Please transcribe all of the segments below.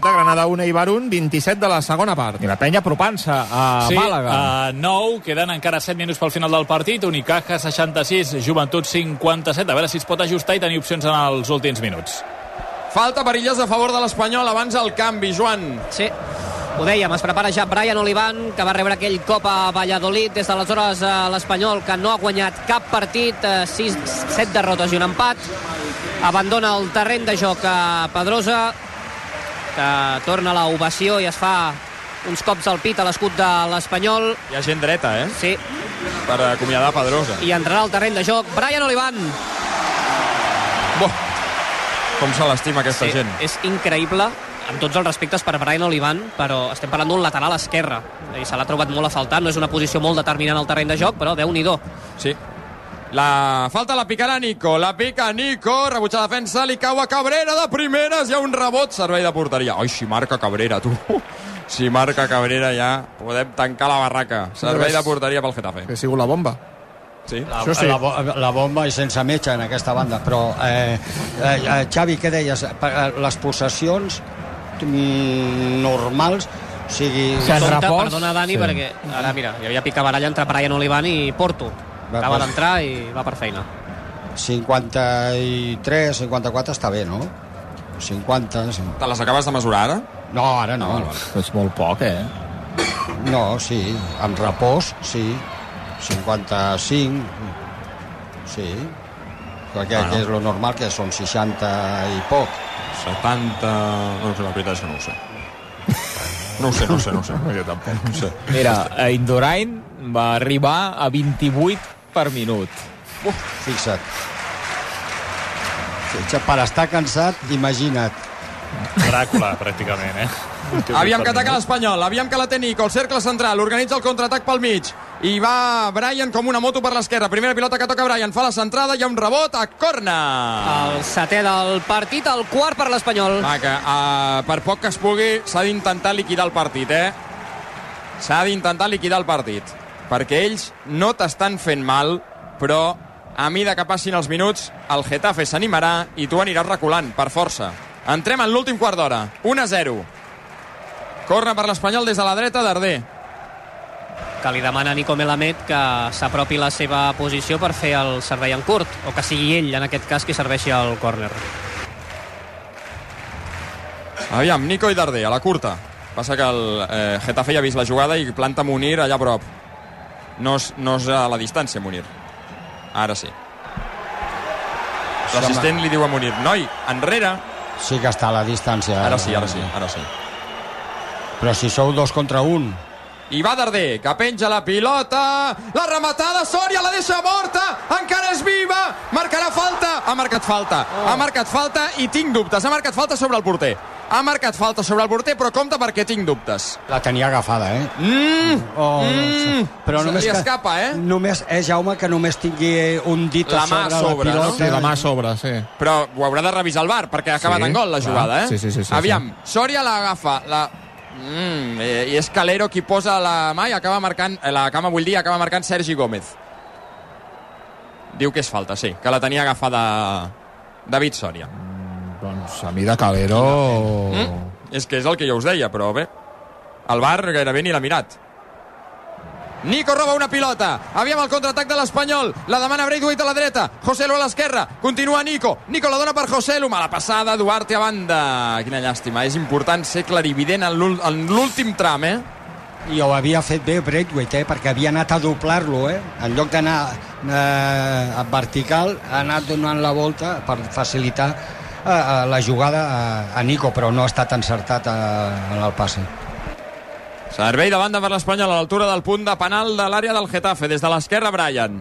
Granada 1 i Bar 1, 27 de la segona part. I la penya apropant-se a sí, Màlaga. a 9, queden encara 7 minuts pel final del partit, Unicaja 66, Joventut 57, a veure si es pot ajustar i tenir opcions en els últims minuts. Falta perillosa a favor de l'Espanyol abans el canvi, Joan. Sí, ho dèiem, es prepara ja Brian Olivan, que va rebre aquell cop a Valladolid. Des d'aleshores eh, l'Espanyol, que no ha guanyat cap partit, 6, 7 derrotes i un empat. Abandona el terreny de joc a Pedrosa, que torna a l'ovació i es fa uns cops al pit a l'escut de l'Espanyol. Hi ha gent dreta, eh? Sí, Per acomiadar Pedrosa. i entrarà al terreny de joc Brian Olivan. Boh, com se l'estima aquesta Sí, gent. és increïble, amb tots els respectes per Brian Olivan, però estem parlant d'un lateral esquerre. I se l'ha trobat molt a faltar, no és una posició molt determinant al terreny de joc, però déu-n'hi-do. Sí. La falta la picarà Nico, la pica Nico, rebutja defensa, li cau a Cabrera de primeres, hi ha un rebot, servei de porteria. Ai, si marca Cabrera, tu. Si marca Cabrera ja podem tancar la barraca. Servei de porteria pel Getafe. Que ha sigut la bomba. Sí. La, Això sí. la, la bomba i sense metge en aquesta banda, però eh, eh, eh, Xavi, què deies? Eh, Les possessions normals, o sigui... En Compte, repòs, perdona, Dani, sí. perquè ara, mira, hi havia picabaralla entre Brian Olivan i Porto. Va, Acaba d'entrar i va per feina. 53, 54 està bé, no? 50, sí. Te les acabes de mesurar ara? No, ara no. Però és molt poc, eh? No, sí, amb repòs, sí. 55, sí. Perquè Ah, no. que és lo normal, que són 60 i poc. 70... No sé, la veritat és que no ho sé. No ho sé, no ho sé, no ho sé. Jo tampoc. No ho sé. Mira, Indurain va arribar a 28 per minut. Uf, fixa't. Fixa't, Per estar cansat, imagina't. Dràcula, pràcticament, eh? Aviam que ataca l'Espanyol, aviam que la té Nico, el cercle central, organitza el contraatac pel mig. I va Brian com una moto per l'esquerra. Primera pilota que toca Brian, fa la centrada, hi ha un rebot a corna. El setè del partit, el quart per l'Espanyol. Va, que uh, per poc que es pugui, s'ha d'intentar liquidar el partit, eh? S'ha d'intentar liquidar el partit. Perquè ells no t'estan fent mal, però a mida que passin els minuts, el Getafe s'animarà i tu aniràs reculant, per força. Entrem en l'últim quart d'hora. 1 a 0. Corre per l'Espanyol des de la dreta Darder. que li demana a Nico Melamed que s'apropi la seva posició per fer el servei en curt, o que sigui ell, en aquest cas, qui serveixi el córner. Aviam, Nico i Darder, a la curta. Passa que el eh, Getafe ja ha vist la jugada i planta Munir allà a prop. No és, no és a la distància, Munir. Ara sí. L'assistent li diu a Munir, noi, enrere. Sí que està a la distància. Ara sí, ara sí, ara sí. Però si sou dos contra un, I va Darder, que penja la pilota, la rematada, Sòria la deixa morta, encara és viva, marcarà falta, ha marcat falta, ha marcat falta i tinc dubtes, ha marcat falta sobre el porter. Ha marcat falta sobre el porter, però compte perquè tinc dubtes. la tenia agafada, eh? Mm, Oh, Mm, però se només li que, escapa, eh? Només, eh, Jaume, que només tingui un dit La mà sobre, sobre, la no? pilota. Sí, la mà sobre, sí. però ho haurà de revisar el bar perquè ha acabat Sí, en gol la clar. jugada, eh? Sí, sí, sí, sí, Aviam, Sòria l'agafa, la... Mm, eh, I és Calero qui posa la mà i acaba marcant, eh, la cama vull dir, acaba marcant Sergi Gómez. Diu que és falta, sí, que la tenia agafada David Sòria. Doncs a mi de Calero... Mm? És que és el que jo us deia, però bé, el bar gairebé ni l'ha mirat. Nico roba una pilota. Aviam el contraatac de l'Espanyol. La demana Braithwaite a la dreta. José Lu a l'esquerra. Continua Nico. Nico la dona per José Lu. Mala passada. Duarte a banda. Quina llàstima. És important ser clarivident en l'úl- en l'últim tram, eh? I ho havia fet bé Braithwaite, eh? perquè havia anat a doblar-lo, eh? En lloc d'anar eh, a vertical, ha anat donant la volta per facilitar eh, eh, la jugada a, a Nico, però no ha estat encertat eh, en el passe. Servei de banda per l'Espanyol a l'altura del punt de penal de l'àrea del Getafe. Des de l'esquerra, Brian.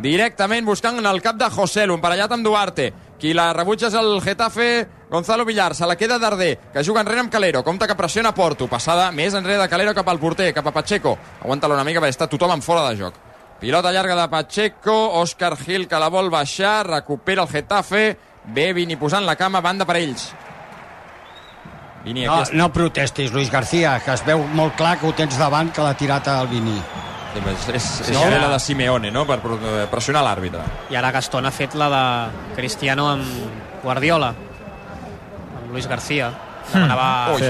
Directament buscant el cap de José Lu, emparellat amb Duarte. Qui la rebutja és el Getafe, Gonzalo Villar. Se la queda Darder, que juga enrere amb Calero. Compte que pressiona Porto. Passada més enrere de Calero cap al porter, cap a Pacheco. Aguanta-la una mica perquè està tothom en fora de joc. Pilota llarga de Pacheco, Òscar Gil que la vol baixar, recupera el Getafe, bé Vini posant la cama, banda per ells. Vini, No, aquí no protestis, Luis García, que es veu molt clar que ho tens davant que l'ha tirat al Vini. Sí, és, és, és No. la de Simeone, no?, per pro- pressionar l'àrbitre. I ara Gaston ha fet la de Cristiano amb Guardiola, amb Luis García. Demanava... Ui.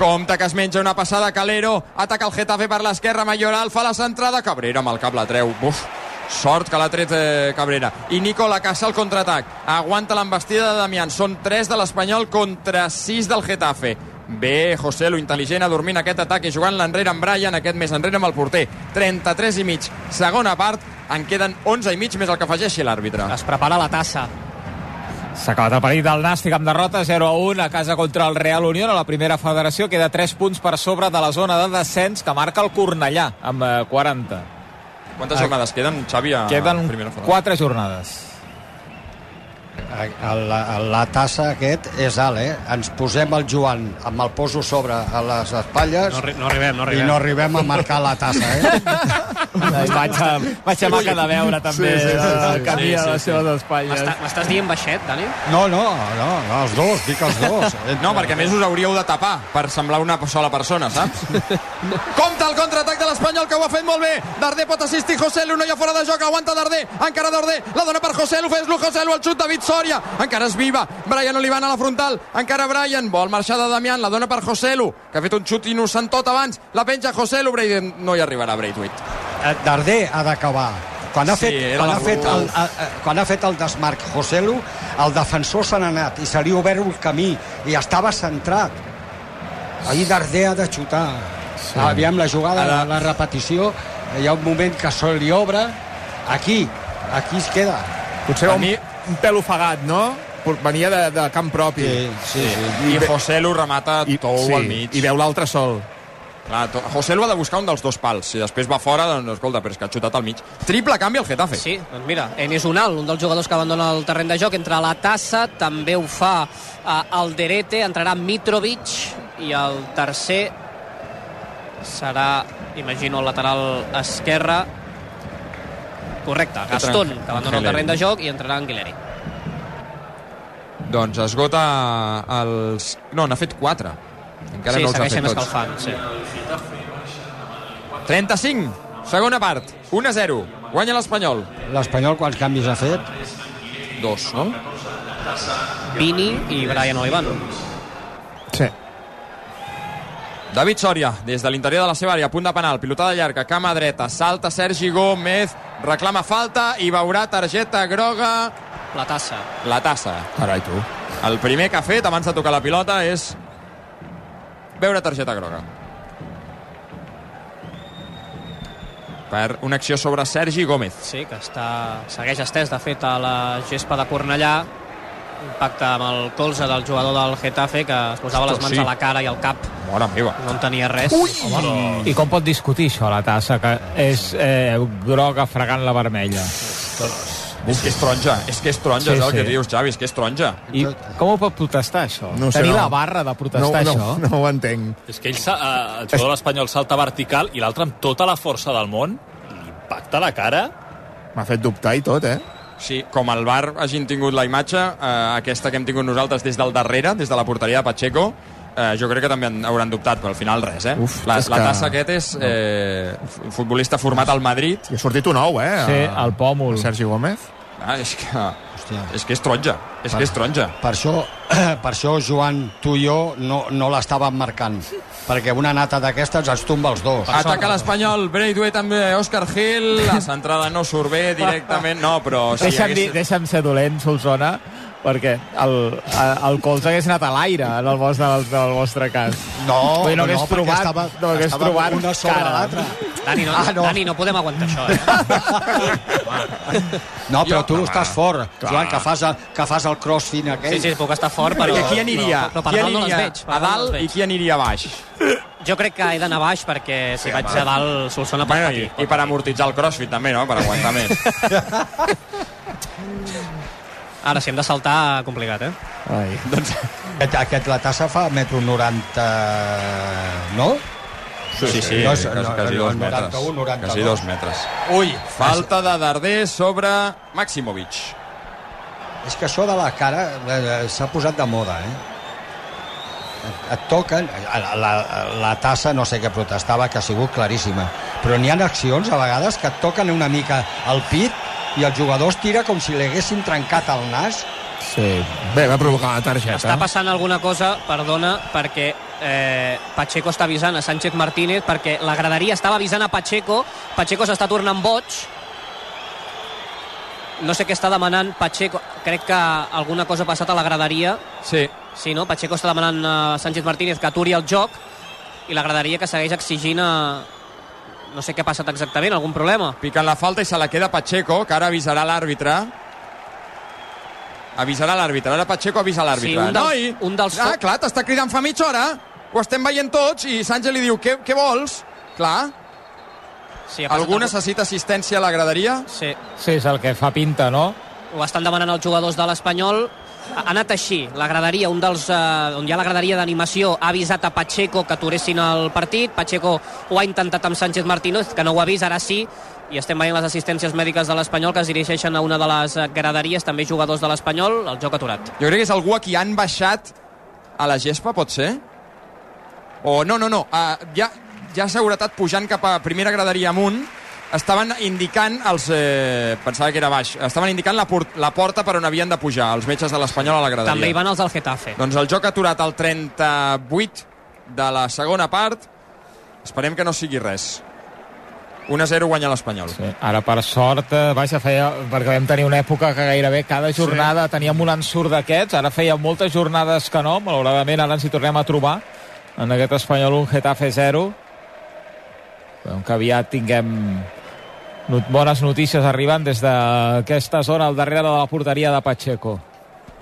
Compte que es menja una passada Calero, ataca el Getafe per l'esquerra, Mayoral fa la centrada, Cabrera amb el cap la treu. Uf, sort que l'ha tret eh, Cabrera. I Nico la caça al contraatac. Aguanta l'embestida de Damián. Són 3 de l'Espanyol contra 6 del Getafe. Bé, José, lo intel·ligent, adormint aquest atac i jugant l'enrere amb Brian, aquest més enrere amb el porter. 33 i mig. Segona part, en queden 11 i mig més el que afegeixi l'àrbitre. Es prepara la tassa. S'ha acabat el partit del Nàstic amb derrota 0 a 1 a casa contra el Real Unión a la primera federació. Queda 3 punts per sobre de la zona de descens que marca el Cornellà amb eh, 40. Quantes jornades queden, Xavi, a Queden primera federació? 4 jornades. La, la tassa aquest és alt, eh? Ens posem el Joan amb el poso sobre a les espatlles No, no arribem, no i arribem. no arribem a marcar la tassa, eh? Vaig a, vaig a maca de veure també Sí, sí, sí, sí. el camí Sí, a sí, les sí. seves espatlles. M'està- M'estàs dient baixet, Dani? No, no, no, no, els dos, dic els dos. No, perquè a més us hauríeu de tapar per semblar una sola persona, saps? Compte el contraatac de l'Espanyol, que ho ha fet molt bé. Darder pot assistir José Lu, no hi ha fora de joc, aguanta Darder, encara Darder, la dona per José Lu, fes Lu, José Lu, el xut David Soria, encara es viva, Brian Olivan a la frontal, encara Brian, vol marxar de Damián, la dona per José Lu, que ha fet un xut innocent tot abans, la penja José Lu, Braden, no hi arribarà Braithwaite. Eh, Darder ha d'acabar. Quan ha, Sí, fet, quan, ha fet el, a, a, quan ha fet el desmarc Joselu, el defensor se n'ha anat i se li ha obert un camí i estava centrat. Ahir Darder ha de xutar. Sí. Aviam la jugada, Ara- la, la repetició, hi ha un moment que se li obre, aquí, aquí es queda. Potser un, mi- un pèl ofegat, no? Venia de, de camp propi. sí, sí. I José Lu remata I, tou sí, al mig. I veu l'altre sol. Clar, to- José Lu ha de buscar un dels dos pals. Si després va fora, doncs escolta, però és que ha xutat al mig. Triple canvi al Getafe. Sí, doncs mira, Enes Unal, un dels jugadors que abandona el terreny de joc, entra a la tassa, també ho fa eh, Alderete, entrarà Mitrovic i el tercer serà, imagino, el lateral esquerre correcte, Gaston, que abandona el terreny de joc i entrarà Anguileri. Doncs esgota els... No, n'ha fet 4. Encara sí, no els ha fet tots. escalfant, sí. 35, segona part, 1-0. Guanya l'Espanyol. L'Espanyol quants canvis ha fet? Dos, no? Vini i Brian Olivan. David Soria, des de l'interior de la seva àrea, punt de penal, pilotada llarga, cama dreta, salta Sergi Gómez, reclama falta i veurà targeta groga La tassa. la tassa. Carai, tu. El primer que ha fet abans de tocar la pilota és veure targeta groga. Per una acció sobre Sergi Gómez. Sí, que està, segueix estès, de fet, a la gespa de Cornellà. Impacte amb el colze del jugador del Getafe, que es posava les mans sí. a la cara i al cap. Mare meva. No en tenia res. Home, I com pot discutir això, la tassa, que és eh, groga fregant la vermella? És que és taronja, és que és taronja, Sí, és el que sí. dius, Xavi, és que és taronja. I com ho pot protestar, això? No sé, Tenir no. la barra de protestar, no, això? No, no ho entenc. És que ell, eh, el jugador de l'Espanyol salta vertical i l'altre amb tota la força del món li impacta la cara. M'ha fet dubtar i tot, eh? Sí, com el bar hagin tingut la imatge, eh, aquesta que hem tingut nosaltres des del darrere, des de la porteria de Pacheco, eh, jo crec que també en hauran dubtat, però al final res, eh? Uf, la, la que- tassa aquest és eh, futbolista format al Madrid. I ha sortit un nou, eh? Sí, el pòmul. a Sergi Gómez. Ah, és que... Hòstia. És que és taronja, és que és taronja. Per això, per això Joan, tu i jo no, no l'estàvem marcant. Perquè una nata d'aquestes ens tomba els dos. Ataca l'Espanyol, Braithwaite també, Òscar Gil, la centrada no surt bé directament, no, però... Si deixa'm, hagués... dir, deixa'm ser dolent, Solsona, perquè el, el colze hagués anat a l'aire en el vostre, en el vostre cas. No, Vull dir, no no, hagués perquè trobat, estava, no hagués estava trobat una sobre cara. l'altra. Dani, no, Ah, no. Dani, no podem aguantar això, eh? No, però Jo- tu estàs fort, Joan, que fas, el, que fas el crossfit aquell. Sí, sí, puc estar fort, però... I qui aniria? Però, però per qui dalt no les aniria veig. A dalt no i qui aniria a baix? Jo crec que he d'anar baix perquè si vaig a dalt Solsona pot Bueno, i, patir. I per amortitzar el crossfit també, no? Per aguantar més. Ara, si hem de saltar, complicat, eh? Ai. doncs, Aquest, aquest la tassa fa metro 90... No? Sí, sí, Dos- quasi, no, quasi no, dos 91, metres. 92. Quasi dos metres. Ui, falta de Darder sobre Maximovic. És que això de la cara eh, s'ha posat de moda, eh? Et, et toquen, la, la, la tassa no sé què protestava, que ha sigut claríssima, però n'hi ha accions a vegades que et toquen una mica el pit i el jugador es tira com si li haguessin trencat el nas. Sí. Bé, va provocar la targeta. Està passant alguna cosa, perdona, perquè eh, Pacheco està avisant a Sánchez Martínez perquè la graderia estava avisant a Pacheco, Pacheco s'està tornant boig, no sé què està demanant Pacheco, crec que alguna cosa ha passat a la graderia, Sí, sí, no? Pacheco està demanant a Sánchez Martínez que aturi el joc i la graderia que segueix exigint a... no sé què ha passat exactament, algun problema? piquen la falta i se la queda Pacheco, que ara avisarà l'àrbitre. Avisarà l'àrbitre. Ara Pacheco avisa l'àrbitre. Sí, un dels- Noi! un dels Ah, clar, t'està cridant fa mitja hora. Ho estem veient tots i Sánchez li diu, què, què vols? Clar, Sí, ha passat algú necessita assistència a la graderia? Sí, Sí, és el que fa pinta, no? ho estan demanant els jugadors de l'Espanyol ha anat així, la graderia un dels, eh, on hi ha la graderia d'animació ha avisat a Pacheco que aturessin el partit Pacheco ho ha intentat amb Sánchez Martínez que no ho ha vist, ara sí i estem veient les assistències mèdiques de l'Espanyol que es dirigeixen a una de les graderies també jugadors de l'Espanyol, el joc aturat Jo crec que és algú a qui han baixat a la gespa, pot ser? O no, no, no. Uh, hi ha seguretat pujant cap a primera graderia amunt. Estaven indicant els... Eh, pensava que era baix. Estaven indicant la, port, la porta per on havien de pujar els metges de l'Espanyol a la graderia. també hi van els del Getafe Doncs el joc ha aturat al 38 de la segona part. Esperem que no sigui res. 1-0 guanya l'Espanyol. Sí. Ara, per sort, eh, vaja, feia, perquè vam tenir una època que gairebé cada jornada sí. teníem un ensurt d'aquests, ara feia moltes jornades que no, malauradament ara ens hi tornem a trobar en aquest Espanyol un Getafe 0 Esperem que aviat tinguem bones notícies arribant des d'aquesta zona al darrere de la porteria de Pacheco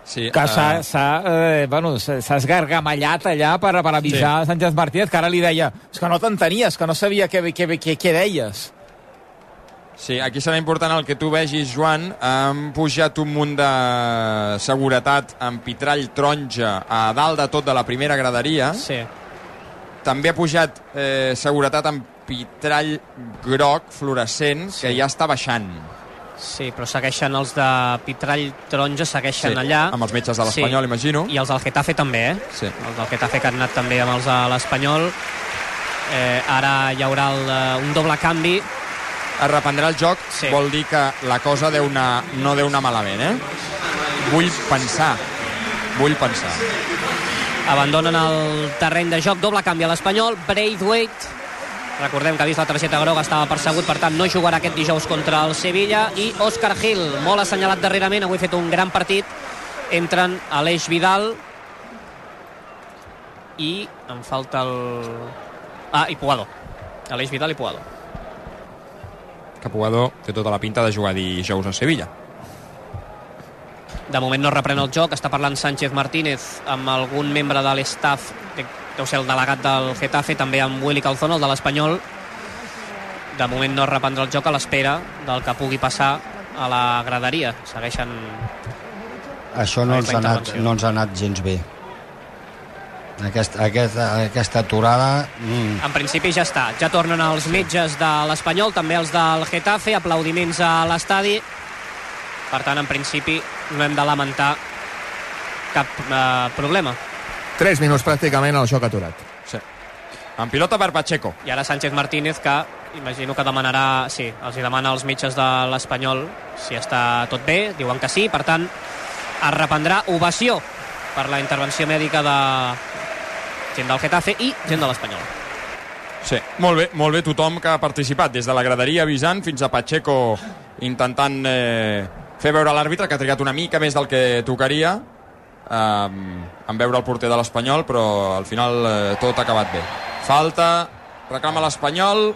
Sí, que s'ha s'ha, eh, bueno, esgargamallat allà per, per avisar sí. Sánchez Martínez, que ara li deia és que no t'entenies, que no sabia què, què, què, què deies. Sí, aquí serà important el que tu vegis, Joan. Han pujat un munt de seguretat amb pitrall taronja a dalt de tot de la primera graderia. sí. També ha pujat eh, seguretat amb pitrall groc fluorescent Sí. que ja està baixant. Sí, però segueixen els de Pitrall Taronja, segueixen Sí, allà. amb els metges de l'Espanyol, imagino. I els del Getafe també, eh? Sí. Els del Getafe que han anat també amb els de l'Espanyol. Eh, ara hi haurà el, eh, un doble canvi. Es reprendrà el joc, Sí. vol dir que la cosa deu anar, no deu anar malament, eh? Vull pensar, vull pensar. Abandonen el terreny de joc, doble canvi a l'Espanyol. Braithwaite, recordem que ha vist la targeta groga, estava persegut, per tant no jugarà aquest dijous contra el Sevilla. I Òscar Gil, molt assenyalat darrerament, avui ha fet un gran partit. Entren Aleix Vidal i em falta el... Ah, i Puado. Aleix Vidal i Puado. Que Pugador té tota la pinta de jugar dijous a Sevilla. De moment no reprèn el joc, està parlant Sánchez Martínez amb algun membre de l'estaff, que deu ser el delegat del Getafe, també amb Willy Calzón, el de l'Espanyol. De moment no reprendrà el joc a l'espera del que pugui passar a la graderia. Segueixen... Això no ens, ha anat, no ens ha anat gens bé. Aquesta, aquesta, aquesta aturada... Mm, En principi ja està. Ja tornen els metges de l'Espanyol, també els del Getafe, aplaudiments a l'estadi. Per tant, en principi, no hem de lamentar cap eh, problema. 3 minuts pràcticament el joc aturat. Sí. En pilota per Pacheco. I ara Sánchez Martínez, que imagino que demanarà... Sí, els hi demana als metges de l'Espanyol si està tot bé, diuen que sí, per tant, es reprendrà ovació per la intervenció mèdica de gent del Getafe i gent de l'Espanyol. Sí, molt bé, molt bé tothom que ha participat, des de la graderia avisant fins a Pacheco intentant eh, fer veure l'àrbitre que ha trigat una mica més del que tocaria eh, en veure el porter de l'Espanyol, però al final eh, tot ha acabat bé. Falta, reclama l'Espanyol,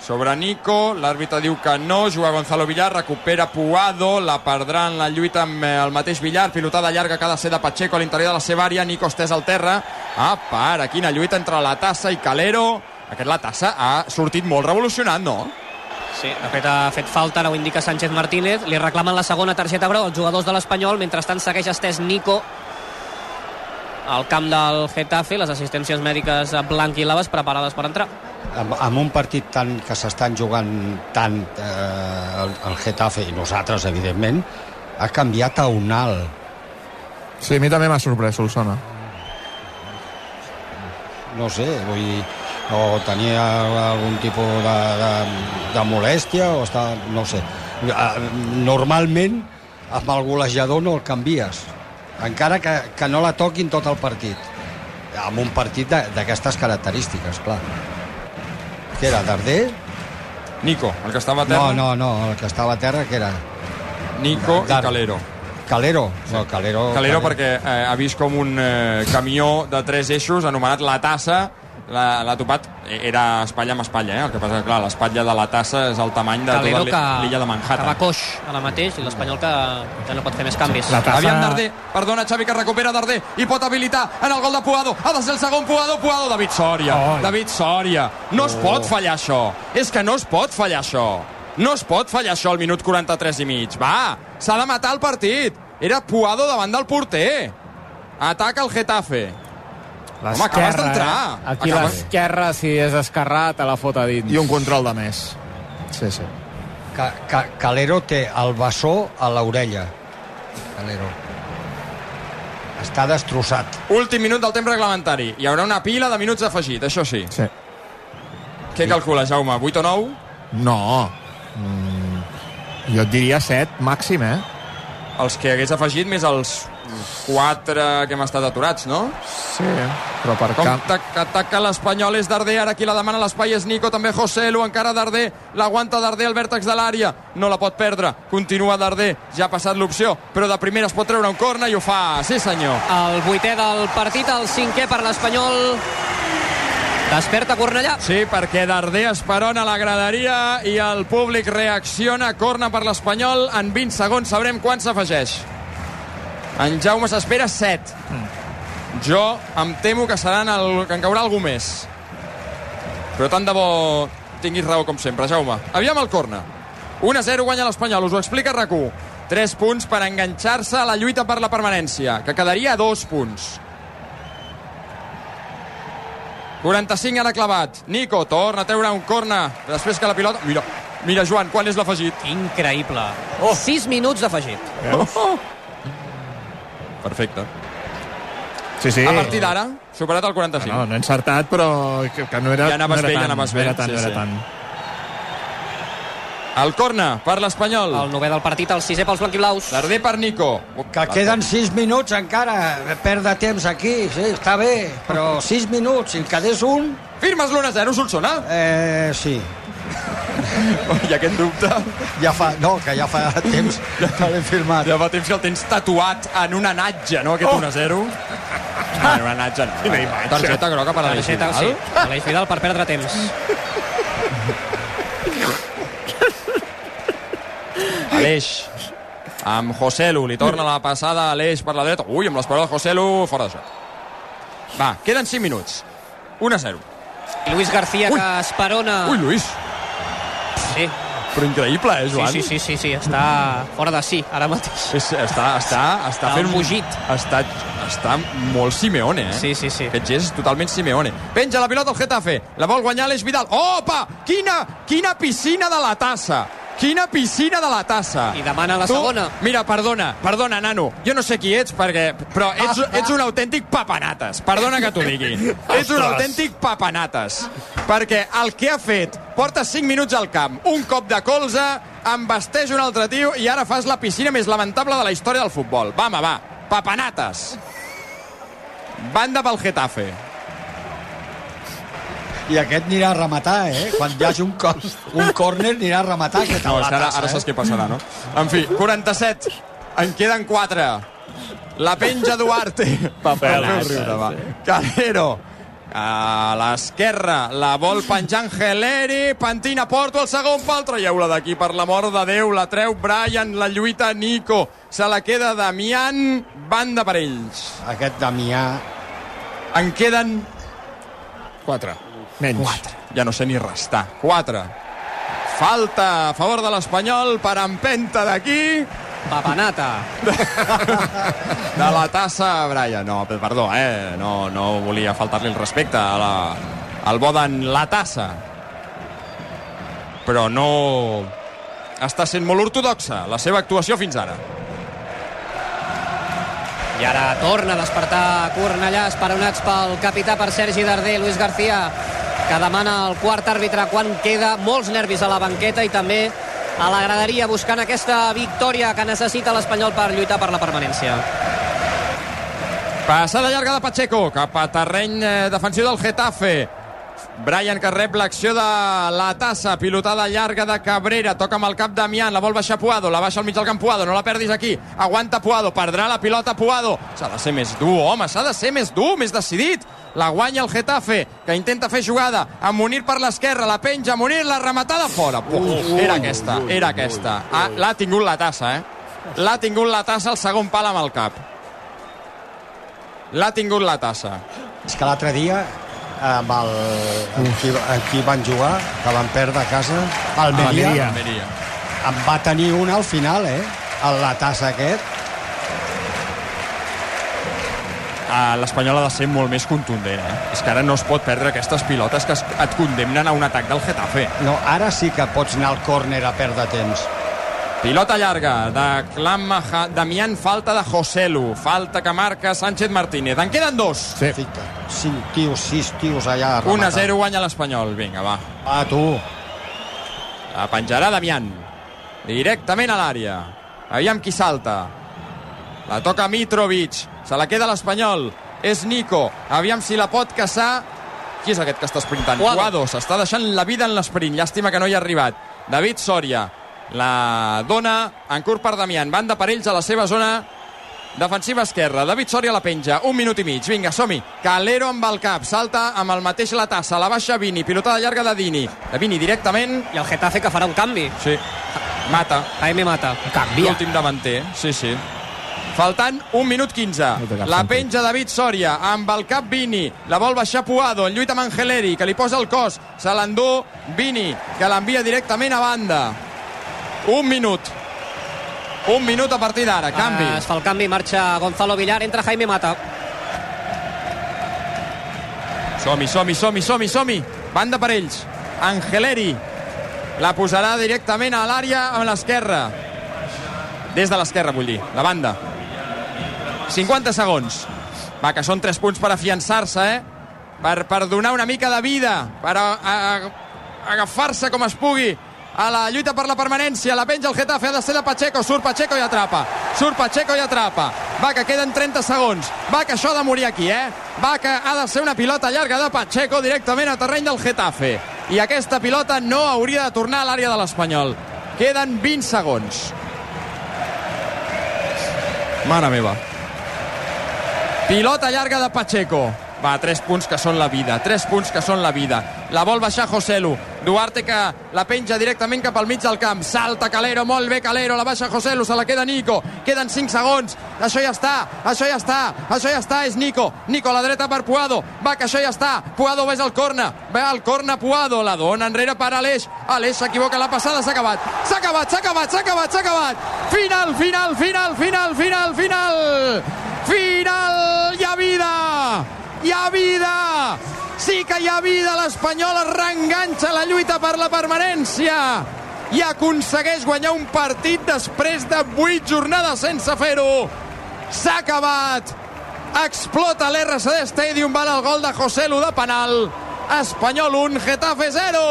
sobre Nico, l'àrbitre diu que no, juga Gonzalo Villar, recupera Puado, la perdrà en la lluita amb eh, el mateix Villar, pilotada llarga que ha de ser de Pacheco a l'interior de la seva àrea, Nico estès al terra, ah, para, quina lluita entre la Tassa i Calero, aquest la Tassa ha sortit molt revolucionat, no? Sí, de fet ha fet falta, ara ho indica Sánchez Martínez, li reclamen la segona targeta groga als jugadors de l'Espanyol, mentrestant segueix estès Nico al camp del Getafe, les assistències mèdiques blanquilaves preparades per entrar. amb, amb un partit tant que s'estan jugant tant eh, el, el Getafe i nosaltres, evidentment, ha canviat a un alt. Sí, a mi també m'ha sorprès, Solsona. No sé, vull dir, o tenia algun tipus de, de, de molèstia, o està, no sé. Eh, Normalment, amb el golejador no el canvies, encara que, que no la toquin tot el partit. Amb un partit d'aquestes característiques, clar. Què era, Darder? Nico, el que estava a No, terra. no, no, el que estava a terra, que era? Nico Dar- i Calero. Calero? No, Calero... Calero perquè eh, ha vist com un eh, camió de tres eixos anomenat La Tassa l'ha topat, era espatlla amb espatlla, eh? el que passa que, clar, l'espatlla de la tassa és el tamany de Calero tota l'illa de que va Manhattan. coix ara mateix i l'Espanyol que, que no pot fer més canvis. La tassa- Aviam Darder, perdona Xavi que recupera Darder. I pot habilitar en el gol de Puado. Ha de ser el segon Puado, Puado, David Sòria Ai. David Sòria, no es pot fallar això. És que no es pot fallar això. No es pot fallar això al minut 43 i mig. Va, s'ha de matar el partit. Era Puado davant del porter. Ataca el Getafe Home, acabes d'entrar. eh? Aquí Acabes- l'esquerra, si és esquerrat, te la fot a dins. I un control de més. Sí, sí. Ca, ca, Calero té el bessó a l'orella. Calero. Està destrossat. últim minut del temps reglamentari hi haurà una pila de minuts afegit, això sí sí. què calcula Jaume, 8 o 9? No. Mm, jo et diria 7 màxim, eh? els que hagués afegit més els 4 que hem estat aturats, no? Sí, però per Com camp... tac, ataca l'Espanyol és Darder, ara qui la demana a l'espai és Nico, també José Lu, encara Darder, l'aguanta Darder al vèrtex de l'àrea, no la pot perdre, continua Darder, ja ha passat l'opció, però de primera es pot treure un corna i ho fa, sí senyor. El vuitè del partit, el cinquè per l'Espanyol. Desperta Cornellà. Sí, perquè Darder esperona la graderia i el públic reacciona, corna per l'Espanyol, en 20 segons sabrem quan s'afegeix. En Jaume s'espera 7. Jo em temo que seran el, que en caurà algú més. Però tant de bo tinguis raó com sempre, Jaume. Aviam el corna. 1-0 guanya l'Espanyol, us ho explica rac 3 punts per enganxar-se a la lluita per la permanència, que quedaria a 2 punts. 45 ara clavat. Nico torna a treure un corna després que la pilota... Mira, mira Joan, quan és l'afegit? Increïble. Oh. 6 minuts d'afegit. Perfecte. Sí, sí. A partir d'ara, superat el 45. No, no he encertat, però que, que no era, Ja anaves no era bé, ja tant, anaves no era bé, tant, sí, no era sí. tant. El corna per l'Espanyol. El novè del partit, el sisè pels blanquiblaus. Darder per Nico. Que queden 6 minuts encara. Perdre temps aquí, sí, està bé. Però 6 minuts, si en quedés un... Firmes l'1-0, Solsona? Eh, sí. I aquest dubte... Ja fa, no, que ja fa temps que l'he firmat. Ja fa temps que el tens tatuat en un anatge, no, aquest 1-0? Ah, en un anatge no. Quina imatge. Targeta groga per Aleix Targeta, Vidal. sí. Aleix Vidal per perdre temps. Aleix amb José Lu, li torna la passada a Aleix per la dreta. Ui, amb l'esperó de José Lu, fora de joc. Va, queden 5 minuts. 1-0. I Luis García Ui. que esperona... Ui, Lluís, Sí, però increïble, eh, sí, Joan? sí, sí, sí, sí, està fora de sí ara mateix. És, està, està, està Està fent... embogit. Està, està molt Simeone, eh? Sí, sí, sí. Aquest gest és totalment Simeone. Penja la pilota al Getafe. La vol guanyar Aleix Vidal. Opa! Quina, quina piscina de la tassa! Quina piscina de la tassa! I demana la Tu, segona. Mira, perdona, perdona, nano. Jo no sé qui ets, perquè, però ets, ets un autèntic papanates. Perdona que t'ho digui. ets un autèntic papanates. Perquè el que ha fet, porta 5 minuts al camp, un cop de colze, embesteix un altre tio i ara fas la piscina més lamentable de la història del futbol. Va, home, va. Papanates. Banda pel Getafe. I aquest anirà a rematar, eh? Quan hi hagi un, cor un córner anirà a rematar aquest No, ara, tassa, ara saps eh? què passarà, no? En fi, 47. En queden 4. La penja Duarte. Papel. Feu riure, va. Calero. A l'esquerra la vol penjar Angeleri, pentina Porto, el segon pal, traieu-la d'aquí per l'amor de Déu, la treu Brian, la lluita Nico, se la queda Damián, banda per ells. Aquest Damià... En queden 4. Menys. 4. ja no sé ni restar. 4. Falta a favor de l'Espanyol per empenta d'aquí. papanata. de la tassa, Brian. No, perdó, eh? No, no volia faltar-li el respecte a la, al bo d'en la tassa. Però no està sent molt ortodoxa la seva actuació fins ara. I ara torna a despertar Cornellà, esperonats pel capità per Sergi Darder, Luis García, que demana el quart àrbitre quan queda. Molts nervis a la banqueta i també a la graderia buscant aquesta victòria que necessita l'Espanyol per lluitar per la permanència. Passada llarga de Pacheco cap a terreny eh, defensiu del Getafe. Brian que rep l'acció de la tassa, pilotada llarga de Cabrera, toca amb el cap Damián, la vol baixar Puado, la baixa al mig del camp Puado, no la perdis aquí, aguanta Puado, perdrà la pilota Puado, s'ha de ser més dur, home, s'ha de ser més dur, més decidit, la guanya el Getafe, que intenta fer jugada amb Munir per l'esquerra, la penja, Munir, la rematada fora. Uf, era aquesta, era aquesta. Ah, L'ha tingut la tassa, eh? L'ha tingut la tassa al segon pal amb el cap. L'ha tingut la tassa. És que l'altre dia amb el, amb qui, amb qui van jugar, que van perdre a casa, Almeria, Almeria. Almeria. en va tenir una al final, eh? A la tassa aquest. L'Espanyol ha de ser molt més contundent, eh? És que ara no es pot perdre aquestes pilotes que es- et condemnen a un atac del Getafe. No, ara sí que pots anar al córner a perdre temps. Pilota llarga de Clam Maha, Damián, falta de Joselu, falta que marca Sánchez Martínez. En queden dos. Sí. Fica, cinc tios, sis tios allà a 1 a rematar. 0 guanya l'Espanyol. Vinga, va. Va, tu. La penjarà Damián. Directament a l'àrea. Aviam qui salta. La toca Mitrovic. Se la queda l'Espanyol. És Nico. Aviam si la pot caçar. Qui és aquest que està esprintant? Puado. S'està deixant la vida en l'esprint. Llàstima que no hi ha arribat. David Soria. La dona en curt per Damián. Banda per ells a la seva zona defensiva esquerra. David Soria la penja. Un minut i mig. Vinga, som-hi. Calero amb el cap. Salta amb el mateix la tassa. La baixa Vini. Pilotada llarga de Dini. De Vini directament. I el Getafe que farà un canvi. Sí. Mata. Jaime Mata. Canvia. L'últim davanter. Sí, sí. Faltant un minut 15. No té cap La penja David Soria amb el cap Vini. La vol baixar Puado. En lluita amb Angeleri, que li posa el cos. Se l'endú Vini, que l'envia directament a banda. Un minut. Un minut a partir d'ara. Canvi. Ah, es fa el canvi, marxa Gonzalo Villar, entra Jaime Mata. Som-hi, som-hi, som-hi, som-hi, som-hi. Banda per ells. Angeleri. La posarà directament a l'àrea amb l'esquerra. Des de l'esquerra, vull dir. La banda. 50 segons. Va, que són 3 punts per afiançar-se, eh? Per, per donar una mica de vida, per a, a, a agafar-se com es pugui a la lluita per la permanència. La penja el Getafe, ha de ser de Pacheco. Surt Pacheco i atrapa. Surt Pacheco i atrapa. Va, que queden 30 segons. Va, que això ha de morir aquí, eh? Va, que ha de ser una pilota llarga de Pacheco directament a terreny del Getafe. I aquesta pilota no hauria de tornar a l'àrea de l'Espanyol. Queden 20 segons. Mare meva. Pilota llarga de Pacheco. Va, tres punts que són la vida, tres punts que són la vida. La vol baixar Joselu. Duarte que la penja directament cap al mig del camp. Salta Calero, molt bé Calero, la baixa Joselu, se la queda Nico. Queden 5 segons. Això ja està, això ja està, això ja està, és Nico. Nico a la dreta per Puado. Va, que això ja està. Puado ves al corna. Ve al corna Puado, la dona enrere per Aleix. Aleix s'equivoca la passada, s'ha acabat. S'ha acabat, s'ha acabat, s'ha acabat, s'ha acabat. Final, final, final, final, final, final. Final, hi ha vida! Hi ha vida! Sí que hi ha vida! L'Espanyol es reenganxa la lluita per la permanència i aconsegueix guanyar un partit després de 8 jornades sense fer-ho. S'ha acabat! Explota l'RCD Stadium, val el gol de José Lu de penal. Espanyol 1, Getafe 0.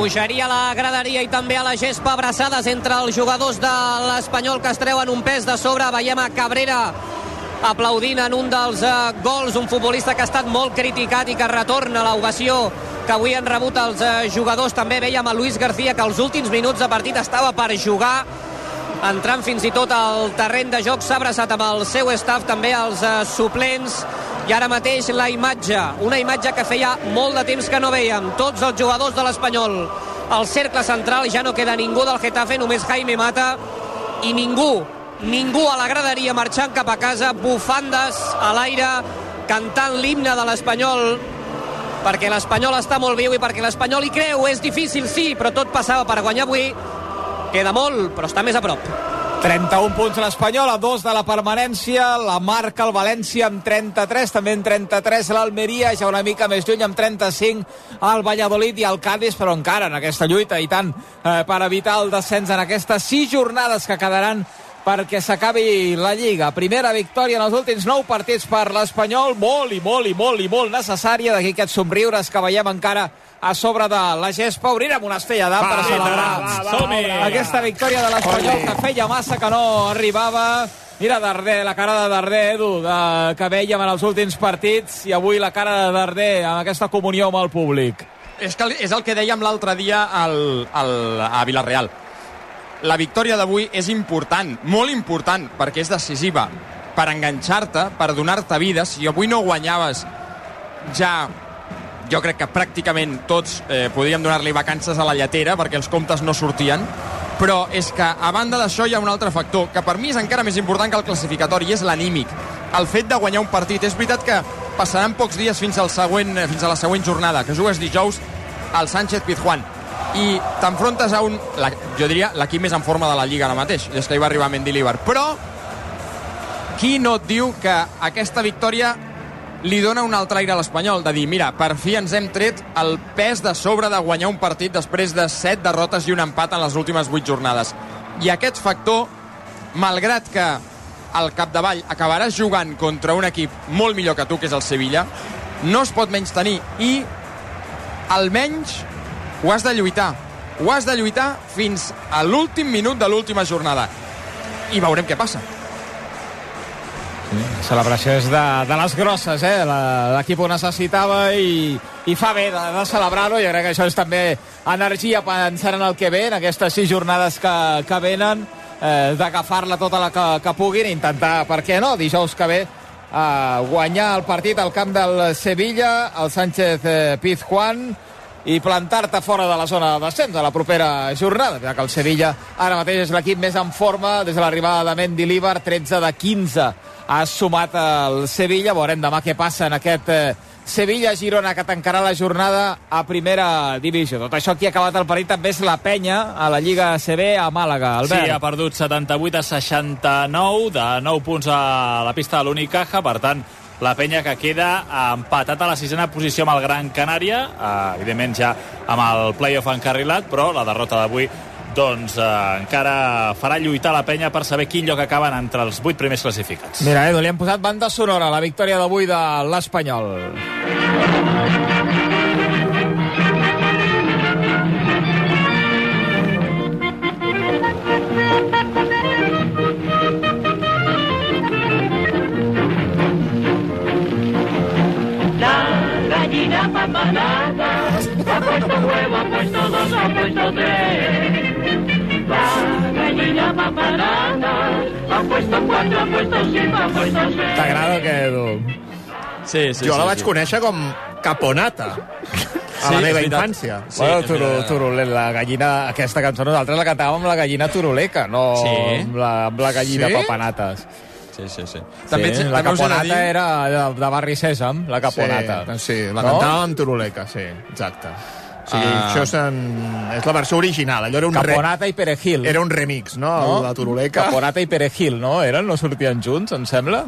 Pujaria la graderia i també a la gespa abraçades entre els jugadors de l'Espanyol que es treuen un pes de sobre. Veiem a Cabrera aplaudint en un dels uh, gols, un futbolista que ha estat molt criticat i que retorna l'ovació que avui han rebut els uh, jugadors. També veiem a Luis García que els últims minuts de partit estava per jugar entrant fins i tot al terreny de joc. S'ha abraçat amb el seu staff, també els uh, suplents. I ara mateix la imatge, una imatge que feia molt de temps que no veiem, tots els jugadors de l'Espanyol al cercle central, ja no queda ningú del Getafe, només Jaime Mata i ningú, ningú a la graderia marxant cap a casa, bufandes a l'aire, cantant l'himne de l'Espanyol. Perquè l'Espanyol està molt viu i perquè l'Espanyol hi creu, és difícil sí, però tot passava per guanyar avui. Queda molt, però està més a prop. 31 punts l'Espanyol, a dos de la permanència, la marca el València amb 33, també en 33 l'Almeria, ja una mica més lluny amb 35 el Valladolid i el Cádiz, però encara en aquesta lluita i tant eh, per evitar el descens en aquestes sis jornades que quedaran perquè s'acabi la Lliga. Primera victòria en els últims nou partits per l'Espanyol, molt i molt i molt i molt necessària, d'aquí aquests somriures que veiem encara a sobre de la gespa. Obrirem una estella d'am per celebrar aquesta victòria de l'Espanyol que feia massa que no arribava. Mira Darder, la cara de Darder, Edu, de, que veiem en els últims partits, i avui la cara de Darder amb aquesta comunió amb el públic. És, que, és el que dèiem l'altre dia al, al, a Vilareal la victòria d'avui és important, molt important, perquè és decisiva per enganxar-te, per donar-te vida. Si avui no guanyaves, ja jo crec que pràcticament tots eh, podríem donar-li vacances a la lletera perquè els comptes no sortien, però és que a banda d'això hi ha un altre factor que per mi és encara més important que el classificatori, és l'anímic. El fet de guanyar un partit. És veritat que passaran pocs dies fins, al següent, fins a la següent jornada, que jugues dijous al Sánchez Pizjuán i t'enfrontes a un, la, jo diria, l'equip més en forma de la Lliga ara mateix, des que hi va arribar Mendilibar. Però, qui no et diu que aquesta victòria li dona un altre aire a l'Espanyol, de dir, mira, per fi ens hem tret el pes de sobre de guanyar un partit després de set derrotes i un empat en les últimes vuit jornades. I aquest factor, malgrat que al capdavall acabaràs jugant contra un equip molt millor que tu, que és el Sevilla, no es pot menys tenir i almenys ho has de lluitar. Ho has de lluitar fins a l'últim minut de l'última jornada. I veurem què passa. La celebració és de, de les grosses, eh? L'equip ho necessitava i, i fa bé de, de celebrar-ho. Jo crec que això és també energia pensant en el que ve, en aquestes sis jornades que, que venen, eh, d'agafar-la tota la que, que puguin i intentar, per què no, dijous que ve, eh, guanyar el partit al camp del Sevilla, el Sánchez eh, Pizjuán, i plantar-te fora de la zona de descens a la propera jornada, ja que el Sevilla ara mateix és l'equip més en forma des de l'arribada de Mendy Líbar, 13 de 15 ha sumat el Sevilla, veurem demà què passa en aquest eh, Sevilla-Girona que tancarà la jornada a primera divisió. Tot això qui ha acabat el partit també és la penya a la Lliga CB a Màlaga. Albert. Sí, ha perdut 78 a 69, de 9 punts a la pista de l'Unicaja, per tant, la penya que queda empatat a la sisena posició amb el Gran Canària, eh, evidentment ja amb el playoff encarrilat, però la derrota d'avui doncs eh, encara farà lluitar la penya per saber quin lloc acaben entre els vuit primers classificats. Mira, Edu, li han posat banda sonora la victòria d'avui de l'Espanyol. Ha puesto huevo, ha puesto dos, ha puesto tres. La gallina papanata, ha puesto cuatro, ha puesto cinco, ha puesto seis. T'agrada Edu? Sí, sí, Jo sí, la vaig sí. conèixer com Caponata a Sí, la meva infància. Sí, bueno, turu, turulet, la gallina, aquesta cançó nosaltres la cantàvem amb la gallina turuleca, no Sí. amb, la, amb la gallina Sí? papanates. Sí, sí, sí. També, sí, la també caponata dir- era de, de Barri Sèsam, la caponata. Sí, sí la No? cantàvem amb Turuleca, sí, exacte. O sigui, Ah. això és, en... és la versió original, allò era un, re... Caponata i Perejil. era un remix, no? no? La Turuleca. Caponata i Perejil, no? Eren? No sortien junts, em sembla?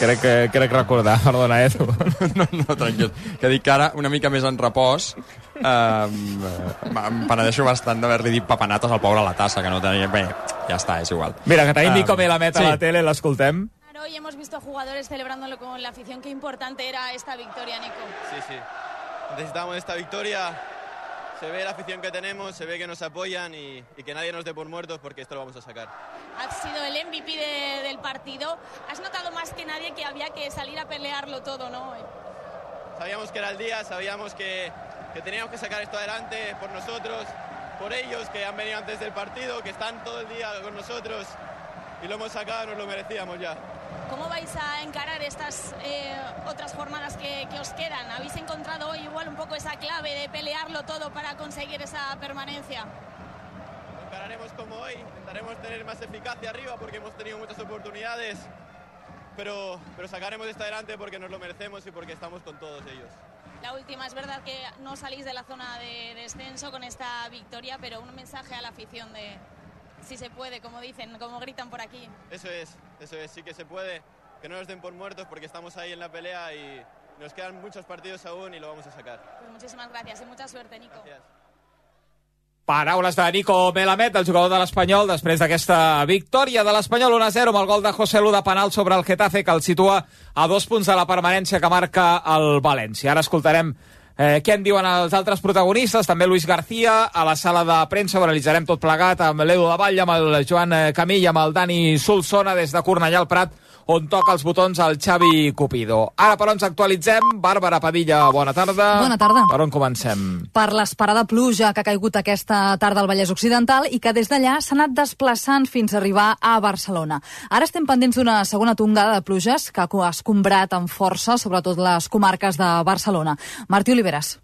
crec, que, crec recordar, perdona, Edu. No, no, tranquil. Que dic que ara, una mica més en repòs, eh, em penedeixo bastant d'haver-li dit papanates al pobre a la tassa, que no tenia... Bé, ja està, és igual. Mira, que tenim Ah, Nico Melamed a sí. la tele, l'escoltem. Hoy hemos visto jugadores celebrándolo con la afición. Qué importante era esta victoria, Nico. Sí, sí. Necesitamos esta victoria. Se ve la afición que tenemos, se ve que nos apoyan y, y que nadie nos dé por muertos porque esto lo vamos a sacar. Has sido el MVP de- del partido. Has notado más que nadie que había que salir a pelearlo todo, ¿no? Sabíamos que era el día, sabíamos que, que teníamos que sacar esto adelante por nosotros, por ellos que han venido antes del partido, que están todo el día con nosotros y lo hemos sacado, nos lo merecíamos ya. ¿Cómo vais a encarar estas eh, otras jornadas que, que os quedan? ¿Habéis encontrado hoy igual un poco esa clave de pelearlo todo para conseguir esa permanencia? Encararemos como hoy, intentaremos tener más eficacia arriba porque hemos tenido muchas oportunidades, pero, pero sacaremos esto adelante porque nos lo merecemos y porque estamos con todos ellos. La última, es verdad que no salís de la zona de descenso con esta victoria, pero un mensaje a la afición de, si se puede, como dicen, como gritan por aquí. Eso es, eso es, sí que se puede. Que no nos den por muertos porque estamos ahí en la pelea y nos quedan muchos partidos aún y lo vamos a sacar. Pues muchísimas gracias y mucha suerte, Nico. Paraules de Nico Melamed, el jugador de l'Espanyol, després d'aquesta victòria de l'Espanyol 1-0 amb el gol de José Lu de penal sobre el Getafe, que el situa a dos punts de la permanència que marca el València. Ara escoltarem eh, què en diuen els altres protagonistes, també Luis García, a la sala de premsa, ho analitzarem tot plegat amb l'Edu de Vall, amb el Joan eh, Camilla, amb el Dani Solsona, des de Cornellà al Prat, on toca els botons el Xavi Cupido. Ara, però, ens actualitzem. Bàrbara Padilla, bona tarda. Bona tarda. Per on comencem? per l'esperada pluja que ha caigut aquesta tarda al Vallès Occidental i que des d'allà s'ha anat desplaçant fins a arribar a Barcelona. Ara estem pendents d'una segona tongada de pluges que ha escombrat amb força, sobretot les comarques de Barcelona. Martí Oliveres.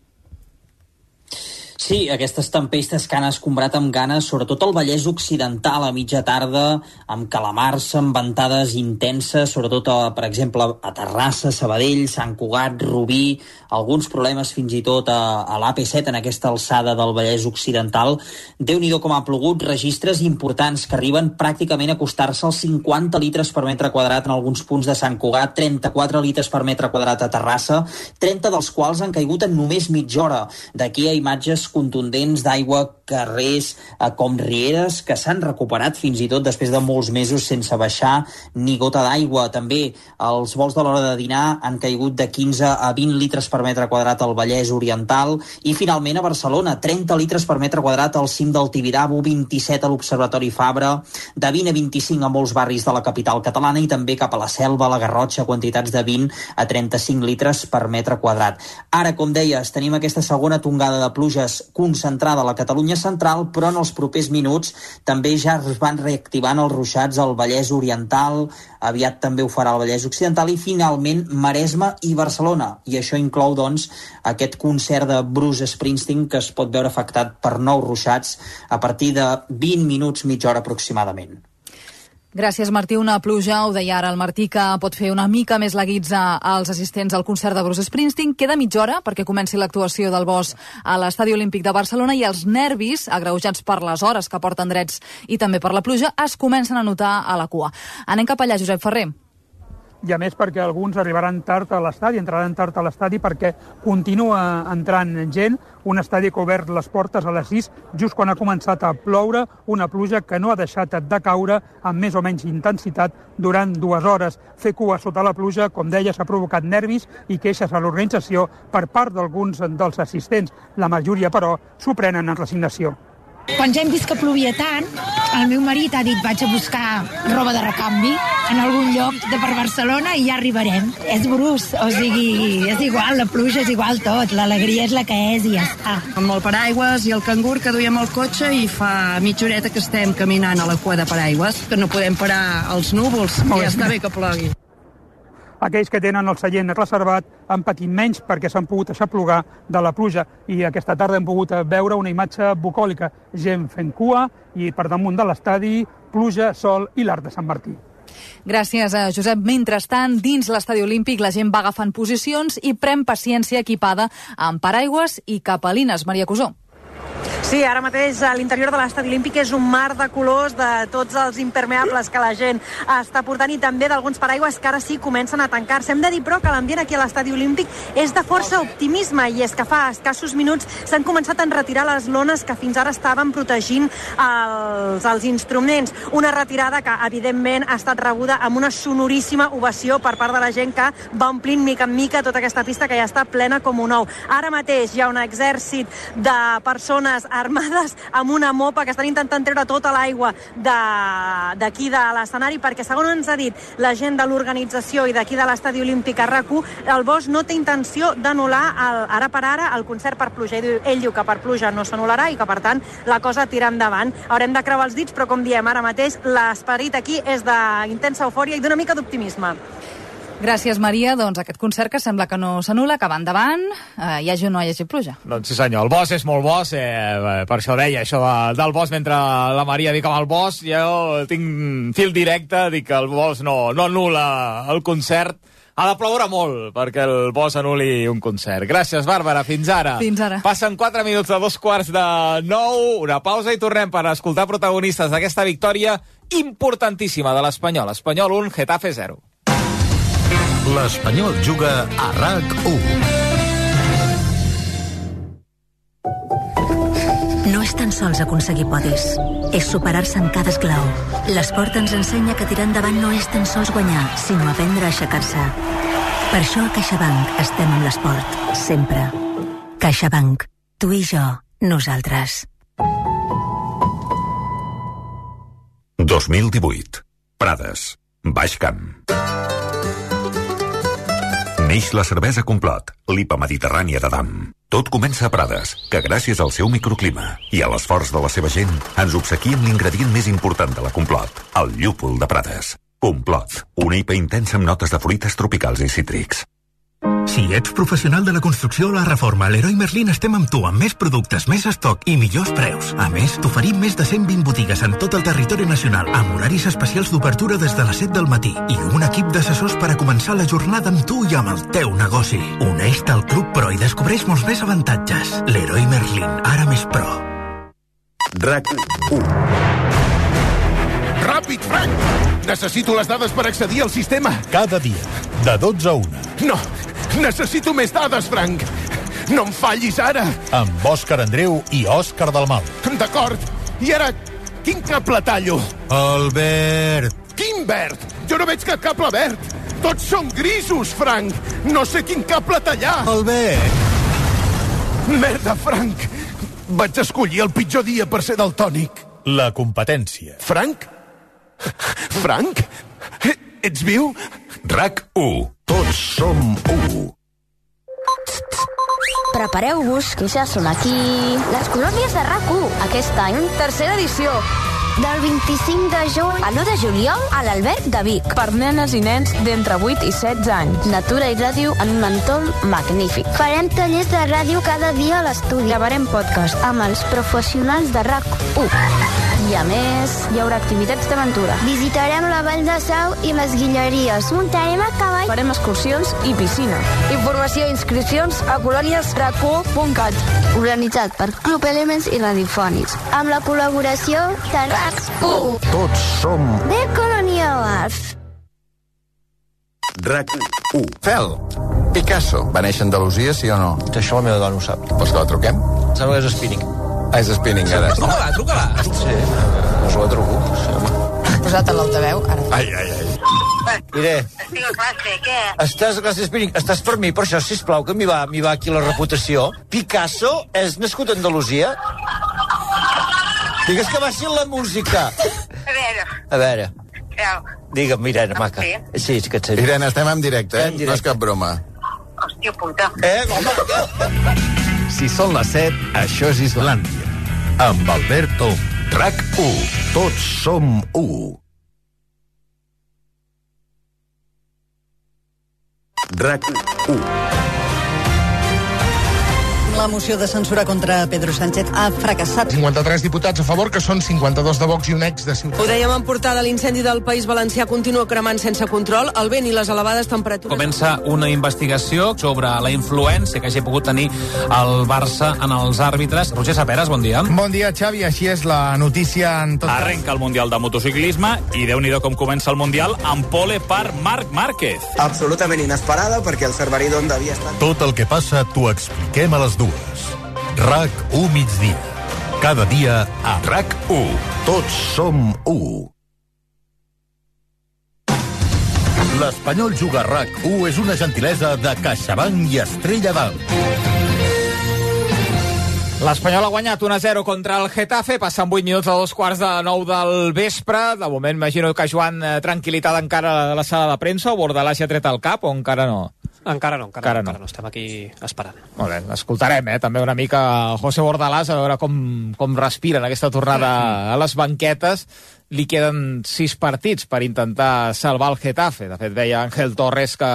Sí, aquestes tempestes que han escombrat amb ganes, sobretot el Vallès Occidental a mitja tarda, amb calamars, amb ventades intenses, sobretot, a, per exemple, a Terrassa, Sabadell, Sant Cugat, Rubí, alguns problemes fins i tot a, a l'AP7 en aquesta alçada del Vallès Occidental. déu nhi com ha plogut, registres importants que arriben pràcticament a acostar-se als 50 litres per metre quadrat en alguns punts de Sant Cugat, 34 litres per metre quadrat a Terrassa, 30 dels quals han caigut en només mitja hora. D'aquí a imatges contundents d'aigua, carrers eh, com rieres que s'han recuperat fins i tot després de molts mesos sense baixar ni gota d'aigua. També els vols de l'hora de dinar han caigut de 15 a 20 litres per metre quadrat al Vallès Oriental i finalment a Barcelona 30 litres per metre quadrat al cim del Tibidabo, 27 a l'Observatori Fabra, de 20 a 25 a molts barris de la capital catalana i també cap a la Selva, la Garrotxa, quantitats de 20 a 35 litres per metre quadrat. Ara, com deies, tenim aquesta segona tongada de pluges concentrada a la Catalunya central, però en els propers minuts també ja es van reactivant els ruixats al Vallès Oriental, aviat també ho farà el Vallès Occidental i finalment Maresme i Barcelona. I això inclou, doncs, aquest concert de Bruce Springsteen que es pot veure afectat per nous ruixats a partir de 20 minuts, mitja hora aproximadament. Gràcies, Martí. Una pluja, ho deia ara el Martí, que pot fer una mica més la guitza als assistents al concert de Bruce Springsteen. Queda mitja hora perquè comenci l'actuació del Bosch a l'Estadi Olímpic de Barcelona i els nervis, agreujats per les hores que porten drets i també per la pluja, es comencen a notar a la cua. Anem cap allà, Josep Ferrer i a més perquè alguns arribaran tard a l'estadi, entraran tard a l'estadi perquè continua entrant gent, un estadi que ha obert les portes a les 6 just quan ha començat a ploure, una pluja que no ha deixat de caure amb més o menys intensitat durant dues hores. Fer cua sota la pluja, com deia, s'ha provocat nervis i queixes a l'organització per part d'alguns dels assistents. La majoria, però, s'ho prenen en resignació. Quan ja hem vist que plovia tant, el meu marit ha dit vaig a buscar roba de recanvi en algun lloc de per Barcelona i ja arribarem. És brus, o sigui, és igual, la pluja és igual tot, l'alegria és la que és i ja està. Amb el paraigües i el cangur que duiem al cotxe i fa mitja horeta que estem caminant a la cua de paraigües, que no podem parar els núvols, i ja està bé que plogui. Aquells que tenen el seient reservat han patit menys perquè s'han pogut aixaplugar de la pluja i aquesta tarda hem pogut veure una imatge bucòlica, gent fent cua i per damunt de l'estadi pluja, sol i l'art de Sant Martí. Gràcies, a Josep. Mentrestant, dins l'estadi olímpic la gent va agafant posicions i pren paciència equipada amb paraigües i capelines. Maria Cusó. Sí, ara mateix a l'interior de l'estadi olímpic és un mar de colors de tots els impermeables que la gent està portant i també d'alguns paraigües que ara sí comencen a tancar-se. Hem de dir, però, que l'ambient aquí a l'estadi olímpic és de força optimisme i és que fa escassos minuts s'han començat a enretirar les lones que fins ara estaven protegint els, els instruments. Una retirada que, evidentment, ha estat rebuda amb una sonoríssima ovació per part de la gent que va omplint mica en mica tota aquesta pista que ja està plena com un ou. Ara mateix hi ha un exèrcit de persones armades amb una mopa que estan intentant treure tota l'aigua d'aquí de, de l'escenari perquè, segons ens ha dit la gent de l'organització i d'aquí de l'estadi olímpic a rac el Bosch no té intenció d'anul·lar ara per ara el concert per pluja. Ell, ell diu que per pluja no s'anul·larà i que, per tant, la cosa tira endavant. Haurem de creuar els dits, però, com diem ara mateix, l'esperit aquí és d'intensa eufòria i d'una mica d'optimisme. Gràcies, Maria. Doncs aquest concert que sembla que no s'anula, que va endavant, eh, hi hagi o no hi hagi pluja. Doncs sí senyor, el Bosch és molt bo, eh, per això deia això de, del Bosch, mentre la Maria dic amb el Bosch, jo tinc fil directe, dic que el Bosch no, no anula el concert, Ha de ploure molt perquè el Bosch anul·li un concert. Gràcies, Bàrbara. Fins ara. Fins ara. Passen 4 minuts de dos quarts de nou. Una pausa i tornem per escoltar protagonistes d'aquesta victòria importantíssima de l'Espanyol. Espanyol 1, Getafe 0. L'Espanyol juga a RAC1. No és tan sols aconseguir podis, és superar-se en cada esglau. L'esport ens ensenya que tirar endavant no és tan sols guanyar, sinó aprendre a aixecar-se. Per això a CaixaBank estem amb l'esport, sempre. CaixaBank. Tu i jo, nosaltres. 2018. Prades. Baix Camp. Neix la cervesa Complot, l'IPA mediterrània d'Adam. Tot comença a Prades, que gràcies al seu microclima i a l'esforç de la seva gent ens obsequia amb l'ingredient més important de la Complot, el llúpol de Prades. Complot, una IPA intensa amb notes de fruites tropicals i cítrics. Si ets professional de la construcció o la reforma, a Leroy Merlin estem amb tu amb més productes, més estoc i millors preus. A més, t'oferim més de 120 botigues en tot el territori nacional, amb horaris especials d'obertura des de les 7 del matí i un equip d'assessors per a començar la jornada amb tu i amb el teu negoci. Uneix-te al Club Pro i descobreix molts més avantatges. Leroy Merlin, ara més pro. RAC 1. Ràpid, Frank! Necessito les dades per accedir al sistema. Cada dia, de 12 a 1. No, necessito més dades, Frank. No em fallis ara. Amb Òscar Andreu i Òscar Dalmau. D'acord. I ara, quin cable tallo? El verd. Quin verd? Jo no veig cap cable verd. Tots són grisos, Frank. No sé quin cable tallar. El verd. Merda, Frank. Vaig escollir el pitjor dia per ser daltònic. La competència. Frank? Frank? Ets viu? RAC 1. Tots som 1. Prepareu-vos, que ja són aquí... Les colònies de RAC1. Aquest any, tercera edició. Del 25 de juny a l'1 de juliol a l'Alberg de Vic. Per nenes i nens d'entre 8 i 16 anys. Natura i ràdio en un entorn magnífic. Farem tallers de ràdio cada dia a l'estudi. Gravarem podcast amb els professionals de RAC1. I a més, hi haurà activitats d'aventura. Visitarem la Vall de Sau i les Guilleries. Muntarem a cavall. Farem excursions i piscina. Informació i inscripcions a colòniesrac1.cat. Organitzat per Club Elements i Radiofònics. Amb la col·laboració de RAC1. Tots som De Colonials. RAC 1. Fel, Picasso va néixer a Andalusia, sí o no? Això la meva dona ho sap. Vols que la truquem? Sembla que és spinning. Ah, és spinning, ara. Truca-la, truca-la. Sí, us la truco. Sí, home. Posat a l'altaveu, ara. Ai, ai, ai. Mire, Estic a classe, què? estàs a classe spinning. Estàs per mi, per això, sisplau, que m'hi va, m'hi va aquí la reputació. Picasso és nascut a Andalusia? Digues que baixi la música. A veure, A veure, Fel, digue'm, Irene, maca. Sí, és que et sé. Irene, estem en directe, eh? En directe. No és cap broma. hòstia puta. Eh, home, Si són les 7, això és Islàndia. Amb Alberto. RAC 1. Tots som 1. RAC 1. La moció de censura contra Pedro Sánchez ha fracassat. 53 diputats a favor, que són 52 de Vox i un ex de Ho Ciutadans. dèiem en portada, l'incendi del País Valencià continua cremant sense control, el vent i les elevades temperatures... Comença una investigació sobre la influència que hagi pogut tenir el Barça en els àrbitres. Roger Saperes, bon dia. Bon dia, Xavi. Així és la notícia en tot cas. Arrenca el Mundial de Motociclisme i déu nhi com comença el Mundial amb pole per Marc Márquez. Absolutament inesperada perquè el Cerverí d'Onda havia estat... Tot el que passa t'ho expliquem a les dues. RAC 1 migdia. Cada dia a RAC 1. Tots som 1. L'Espanyol Juga RAC 1 és una gentilesa de CaixaBank i Estrella d'Alt. L'Espanyol ha guanyat 1-0 contra el Getafe, passen 8 minuts a dos quarts de 9 del vespre. De moment, imagino que Joan, eh, tranquil·litat encara a la sala de premsa, o Bordalàs ja ha tret el cap, o encara no? Encara no, encara, Encara encara, no. no. Estem aquí esperant. Molt bé, l'escoltarem, eh? també una mica José Bordalàs, a veure com, com respira en aquesta tornada a les banquetes. Li queden sis partits per intentar salvar el Getafe. De fet, veia Ángel Torres que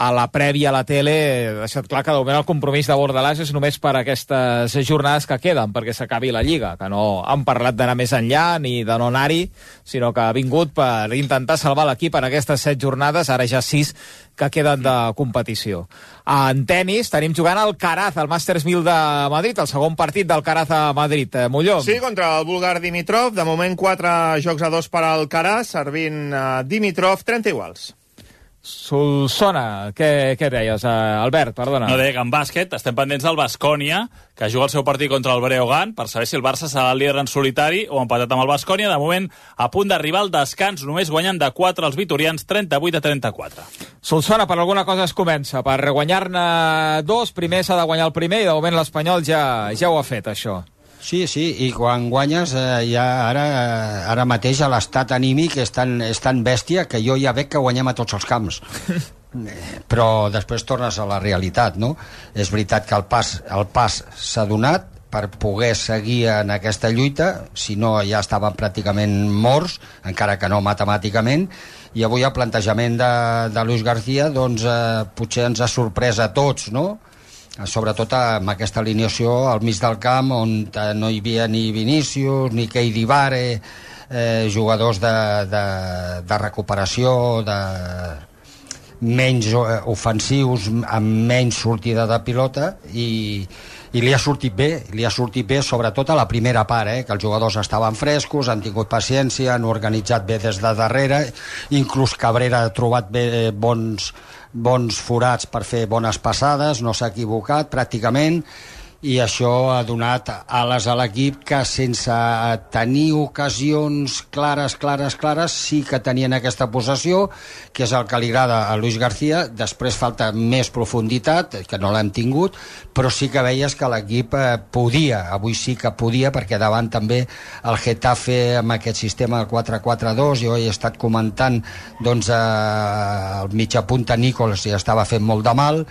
a la prèvia a la tele he deixat clar que de moment el compromís de Bordalàs és només per aquestes jornades que queden, perquè s'acabi la Lliga, que no han parlat d'anar més enllà ni de no anar-hi, sinó que ha vingut per intentar salvar l'equip en aquestes set jornades, ara ja sis que queden de competició. En tennis tenim jugant el Caraz, el Masters 1000 de Madrid, el segon partit del Caraz a Madrid. Eh, Molló? Sí, contra el búlgar Dimitrov. De moment, quatre jocs a dos per al Caraz, servint uh, Dimitrov, 30 iguals. Solsona, què, què deies, uh, Albert, perdona? No deia que en bàsquet estem pendents del Bascònia, que juga el seu partit contra el Breogán, per saber si el Barça serà el líder en solitari o empatat amb el Bascònia. De moment, a punt d'arribar al descans, només guanyen de 4 els vitorians, 38 a 34. Solsona, per alguna cosa es comença. Per guanyar-ne dos, primer s'ha de guanyar el primer i de moment l'Espanyol ja, ja ho ha fet, això. Sí, sí, i quan guanyes eh, ja ara, eh, ara mateix a l'estat anímic és tan, és tan bèstia que jo ja veig que guanyem a tots els camps. Eh, Però després tornes a la realitat, no? És veritat que el pas el pas s'ha donat per poder seguir en aquesta lluita, si no ja estaven pràcticament morts, encara que no matemàticament, i avui el plantejament de, de Luis García doncs, eh, potser ens ha sorprès a tots, no? Sobretot amb aquesta alineació al mig del camp on eh, no hi havia ni Vinícius ni Keidi Vare eh, jugadors de, de, de recuperació de menys eh, ofensius amb menys sortida de pilota i, i li ha sortit bé, li ha sortit bé sobretot a la primera part, eh, que els jugadors estaven frescos, han tingut paciència, han organitzat bé des de darrere, inclús Cabrera ha trobat bé eh, bons, bons forats per fer bones passades, no s'ha equivocat pràcticament, i això ha donat ales a l'equip que sense tenir ocasions clares, clares, clares, sí que tenien aquesta possessió, que és el que li agrada a Luis García. Després falta més profunditat, que no l'hem tingut, però sí que veies que l'equip eh, podia, avui sí que podia, perquè davant també el Getafe amb aquest sistema del 4-4-2, jo he estat comentant doncs, eh, el mitja punta Nicols ja estava fent molt de mal,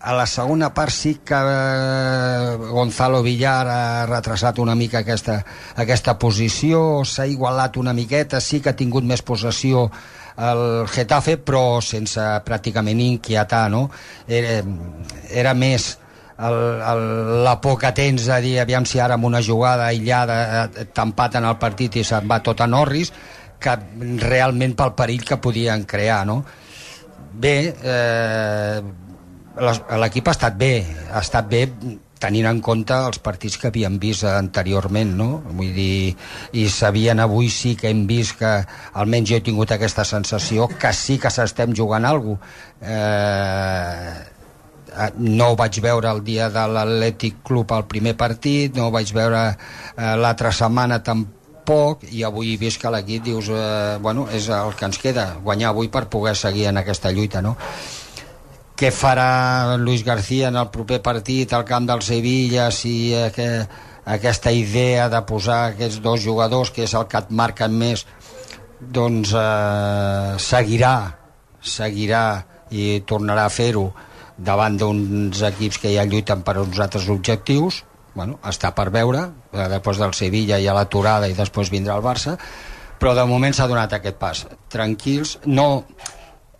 a la segona part sí que eh, Gonzalo Villar ha retrasat una mica aquesta, aquesta posició, s'ha igualat una miqueta, sí que ha tingut més possessió el Getafe, però sense pràcticament inquietar, no? Era, era més el, el, la por que tens de dir aviam si ara amb una jugada aïllada eh, t'empaten el partit i se'n va tot a Norris, que realment pel perill que podien crear, no? Bé, eh, l'equip ha estat bé, ha estat bé tenint en compte els partits que havíem vist anteriorment, no? Vull dir, i sabien avui sí que hem vist que, almenys jo he tingut aquesta sensació, que sí que s'estem jugant alguna cosa. Eh, no ho vaig veure el dia de l'Atlètic Club al primer partit, no ho vaig veure eh, l'altra setmana tampoc, i avui he vist que l'equip dius, eh, bueno, és el que ens queda, guanyar avui per poder seguir en aquesta lluita, no? Què farà Luis García en el proper partit al camp del Sevilla si que, aquesta idea de posar aquests dos jugadors que és el que et marquen més doncs eh, seguirà seguirà i tornarà a fer-ho davant d'uns equips que ja lluiten per uns altres objectius? Bueno, està per veure eh, després del Sevilla hi ha l'aturada i després vindrà el Barça però de moment s'ha donat aquest pas. Tranquils, no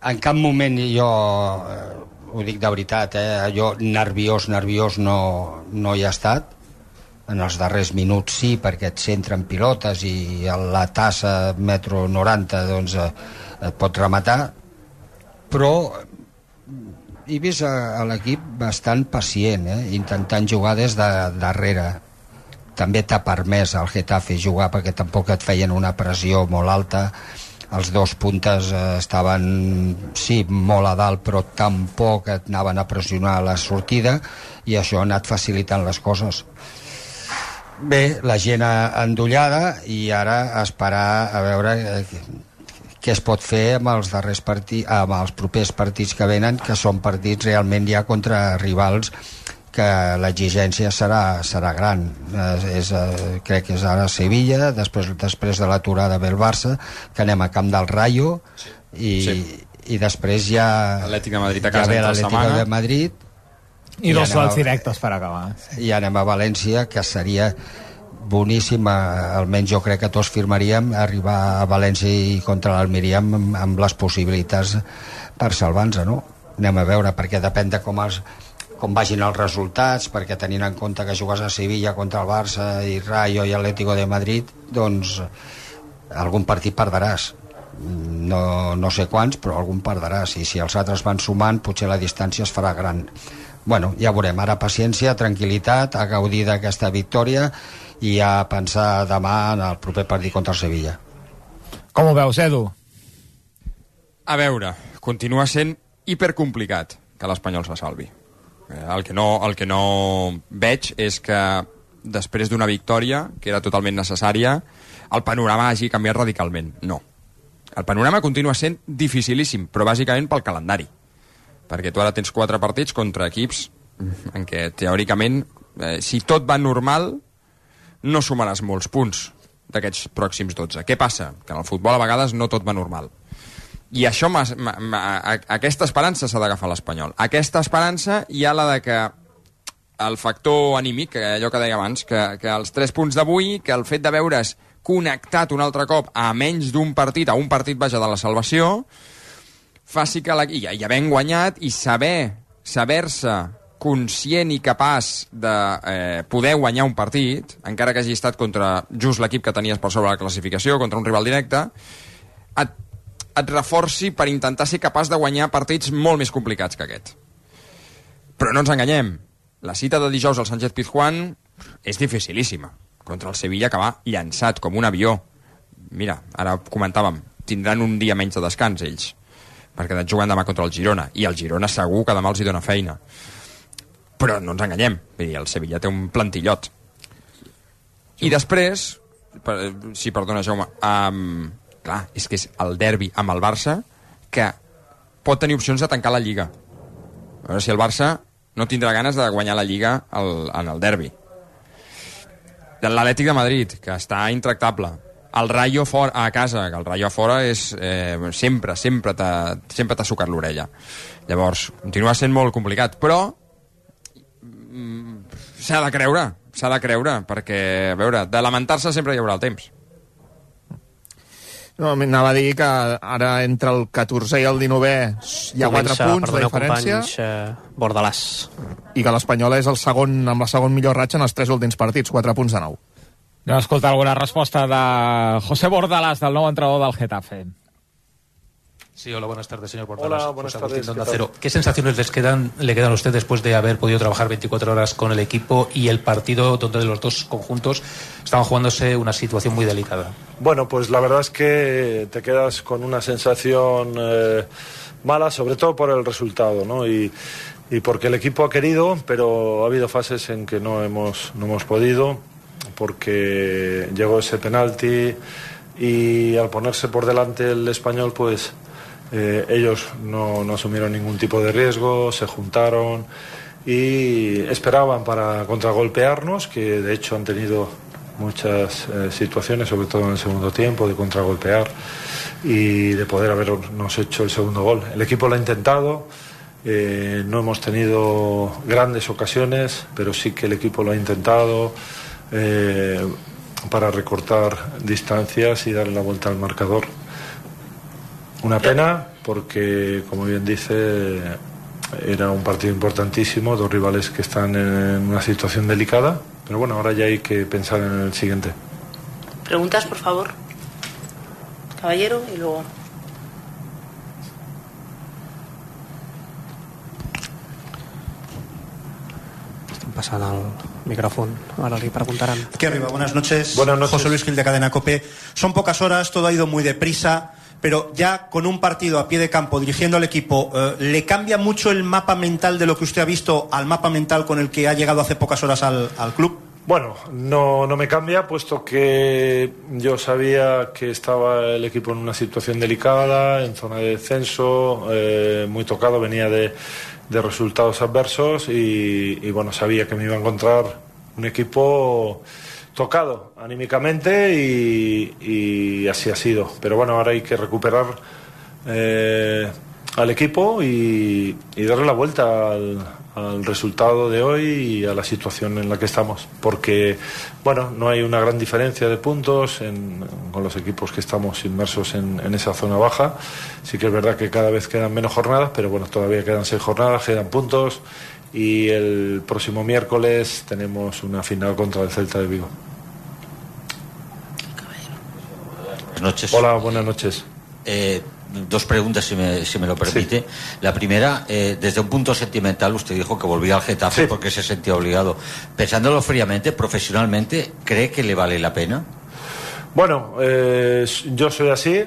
en cap moment jo eh, ho dic de veritat, eh, jo nerviós, nerviós no, no hi ha estat. En els darrers minuts sí perquè et centren pilotes i a la tassa metro 90 doncs eh, et pot rematar. Però he vist a, a l'equip bastant pacient eh, intentant jugar des de darrere. També t'ha permès al Getafe jugar perquè tampoc et feien una pressió molt alta els dos puntes eh, estaven sí, molt a dalt però tampoc anaven a pressionar la sortida i això ha anat facilitant les coses. Bé, la gent endollada i ara esperar a veure eh, què es pot fer amb els darrers partits, amb els propers partits que venen, que són partits realment ja contra rivals que l'exigència serà, serà gran. Eh, és, eh, crec que és ara Sevilla, després, després de l'aturada ve el Barça, que anem a Camp del Rayo, i, sí. i després ja... Atlètic de Madrid a casa ja ve l'Atlètic de Madrid, i, i dos sols directes per acabar. I anem a València, que seria boníssim, eh, almenys jo crec que tots firmaríem arribar a València i contra l'Almeria amb, amb les possibilitats per salvar-nos, no? anem a veure, perquè depèn de com els, com vagin els resultats, perquè tenint en compte que jugues a Sevilla contra el Barça i Rayo i Atlético de Madrid, doncs algun partit perdràs. No, no sé quants, però algun perdràs. I si els altres van sumant, potser la distància es farà gran. Bueno, ja veurem. Ara paciència, tranquil·litat, a gaudir d'aquesta victòria i a pensar demà en el proper partit contra el Sevilla. Com ho veus, Edu? A veure, continua sent hipercomplicat que l'Espanyol se salvi. Eh, El que, no, el que no veig és que després d'una victòria, que era totalment necessària, el panorama hagi canviat radicalment. No. El panorama continua sent dificilíssim, però bàsicament pel calendari. Perquè tu ara tens quatre partits contra equips en què, teòricament, eh, si tot va normal, no sumaràs molts punts d'aquests pròxims 12. Què passa? Que en el futbol a vegades no tot va normal. I això, m'ha- m'ha- m'ha- a- aquesta esperança s'ha d'agafar l'Espanyol. Aquesta esperança hi ha la de que el factor anímic, allò que deia abans, que, que els tres punts d'avui, que el fet de veure's connectat un altre cop a menys d'un partit, a un partit, vaja, de la salvació, faci que la, i, i havent guanyat i saber saber-se conscient i capaç de eh, poder guanyar un partit, encara que hagi estat contra just l'equip que tenies per sobre la classificació, contra un rival directe, et, et reforci per intentar ser capaç de guanyar partits molt més complicats que aquest. Però no ens enganyem, la cita de dijous al Sánchez Pizjuán és dificilíssima contra el Sevilla que va llançat com un avió. Mira, ara comentàvem, tindran un dia menys de descans ells, perquè juguen demà contra el Girona, i el Girona segur que demà els hi dona feina. Però no ens enganyem, vull dir, el Sevilla té un plantillot. I després, per, sí, perdona, Jaume, um, clar, és que és el derbi amb el Barça que pot tenir opcions de tancar la Lliga. A veure si el Barça no tindrà ganes de guanyar la Lliga al, en el derbi. L'Atlètic de Madrid, que està intractable. El Rayo fora, a casa, que el Rayo a fora és, eh, sempre, sempre t'ha sucat l'orella. Llavors, continua sent molt complicat, però mm, s'ha de creure, s'ha de creure, perquè, a veure, de lamentar-se sempre hi haurà el temps. No, anava a dir que ara entre el 14 i el 19è hi ha 4 Comença, punts de perdoneu, diferència companys, eh, Bordalàs. i que l'Espanyol és el segon amb la segon millor ratxa en els tres últims partits, 4 punts de nou. Anem a escoltar alguna resposta de José Bordalás, del nou entrenador del Getafe. Sí, hola, buenas tardes, señor Portalas. Hola, buenas José tardes. ¿Qué sensaciones les quedan, le quedan a usted después de haber podido trabajar 24 horas con el equipo y el partido donde los dos conjuntos estaban jugándose una situación muy delicada? Bueno, pues la verdad es que te quedas con una sensación eh, mala, sobre todo por el resultado, ¿no? Y, y porque el equipo ha querido, pero ha habido fases en que no hemos, no hemos podido, porque llegó ese penalti y al ponerse por delante el español, pues eh, ellos no, asumieron ningún tipo de riesgo, se juntaron y esperaban para contragolpearnos, que de hecho han tenido muchas eh, situaciones, sobre todo en el segundo tiempo, de contragolpear y de poder habernos hecho el segundo gol. El equipo lo ha intentado, eh, no hemos tenido grandes ocasiones, pero sí que el equipo lo ha intentado para recortar distancias y darle la vuelta al marcador. Una pena porque, como bien dice, era un partido importantísimo, dos rivales que están en una situación delicada, pero bueno, ahora ya hay que pensar en el siguiente. Preguntas, por favor. Caballero y luego. Estem passant el micrófono. Ahora le preguntarán. Aquí arriba, buenas noches. Buenas noches. José Luis Gil de Cadena Cope. Son pocas horas, todo ha ido muy deprisa, pero ya con un partido a pie de campo dirigiendo al equipo, eh, ¿le cambia mucho el mapa mental de lo que usted ha visto al mapa mental con el que ha llegado hace pocas horas al, club? Bueno, no, no me cambia, puesto que yo sabía que estaba el equipo en una situación delicada, en zona de descenso, eh, muy tocado, venía de, de resultados adversos y, y, bueno, sabía que me iba a encontrar un equipo tocado anímicamente y, así ha sido. Pero bueno, ahora hay que recuperar eh, al equipo y, y darle la vuelta al, al resultado de hoy y a la situación en la que estamos. Porque, bueno, no hay una gran diferencia de puntos en- con los equipos que estamos inmersos en, en esa zona baja. Sí que es verdad que cada vez quedan menos jornadas, pero bueno, todavía quedan seis jornadas, quedan puntos. Y el próximo miércoles tenemos una final contra el Celta de Vigo. Buenas noches. Hola, buenas noches. Eh, dos preguntas, si me, si me lo permite. La primera, eh, desde un punto sentimental, usted dijo que volvía al Getafe porque se sentía obligado. Pensándolo fríamente, profesionalmente, ¿cree que le vale la pena? Bueno, eh, yo soy así,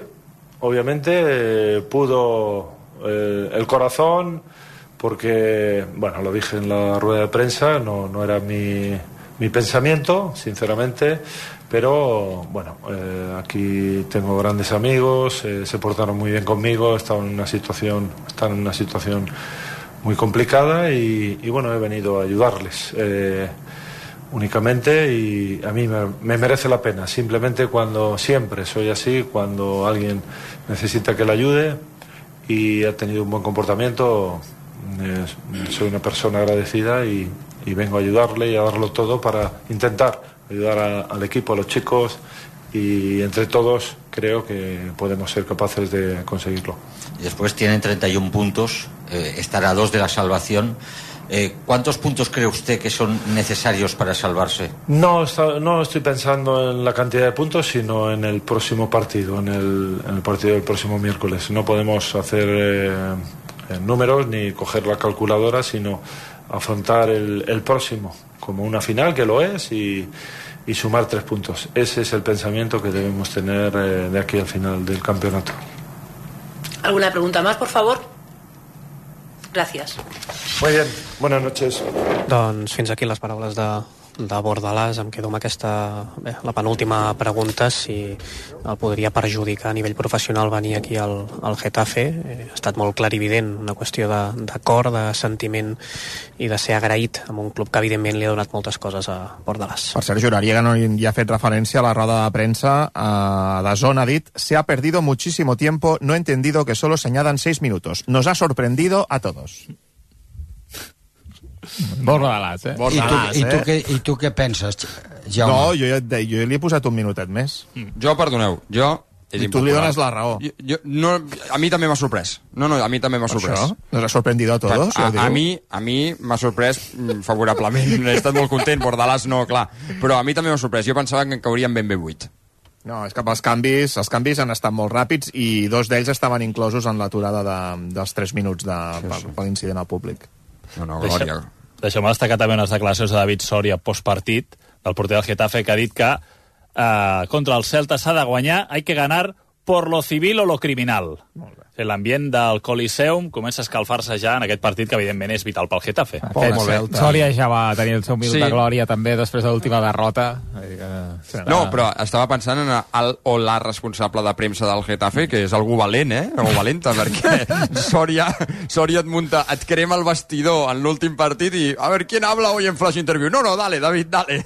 obviamente, eh, pudo eh, el corazón, porque, bueno, lo dije en la rueda de prensa, no, no era mi, mi pensamiento, sinceramente, pero bueno, eh, aquí tengo grandes amigos, eh, se portaron muy bien conmigo, estaban en una situación, están en una situación muy complicada y, bueno, he venido a ayudarles. eh, únicamente y a mí me, me merece la pena. Simplemente cuando siempre soy así, cuando alguien necesita que le ayude y ha tenido un buen comportamiento, eh, soy una persona agradecida y vengo a ayudarle y a darlo todo para intentar ayudar a- al equipo, a los chicos y entre todos creo que podemos ser capaces de conseguirlo. Después tienen 31 puntos, eh, estará a dos de la salvación. Eh, ¿Cuántos puntos cree usted que son necesarios para salvarse? No, no estoy pensando en la cantidad de puntos, sino en el próximo partido, en el, en el partido del próximo miércoles. No podemos hacer eh, eh, números ni coger la calculadora, sino afrontar el, el próximo como una final, que lo es, y, y sumar tres puntos. Ese es el pensamiento que debemos tener eh, de aquí al final del campeonato. ¿Alguna pregunta más, por favor? Gracias. Muy bien, buenas noches. Doncs fins aquí les paraules de, de Bordalàs. Em quedo amb aquesta, bé, la penúltima pregunta, si el podria perjudicar a nivell professional venir aquí al, al Getafe. Eh, ha estat molt clarivident, una qüestió de, de de sentiment i de ser agraït amb un club que evidentment li ha donat moltes coses a Bordalàs. Per cert, Juraria, que no hi ha fet referència a la roda de premsa eh, de Zona, ha dit se ha perdido muchísimo tiempo, no he entendido que solo se añadan seis minutos. Nos ha sorprendido a todos. Bordalàs, eh? I tu, i, tu què, I tu què penses, Jaume? No, jo, ja et deia, jo li he posat un minutet més. Jo, perdoneu, jo... I tu li dones la raó. Jo, jo, no, a mi també m'ha sorprès. No, no, a mi també m'ha sorprès. això? Nos ha sorprendido a todos, a, a diu. mi, a mi m'ha sorprès mm, favorablement. He estat molt content, Bordalàs no, clar. Però a mi també m'ha sorprès. Jo pensava que en caurien ben bé 8. No, és que els canvis, els canvis han estat molt ràpids i dos d'ells estaven inclosos en l'aturada de, dels 3 minuts de, per, per l'incident al públic. No, no, Deixa- Deixeu-me destacar també unes declaracions de David Soria postpartit, del porter del Getafe, que ha dit que eh, contra el Celta s'ha de guanyar, hay que ganar por lo civil o lo criminal. L'ambient del Coliseum comença a escalfar-se ja en aquest partit que evidentment és vital pel Getafe. Aquest Sòria ja va tenir el seu minut Sí. de glòria també després de l'última derrota. No, però estava pensant en el o la responsable de premsa del Getafe, que és algú valent, eh? O valenta, perquè Sòria, Sòria et munta, et crema el vestidor en l'últim partit i a veure, ¿quién habla hoy en Flash Interview? No, no, dale, David, dale.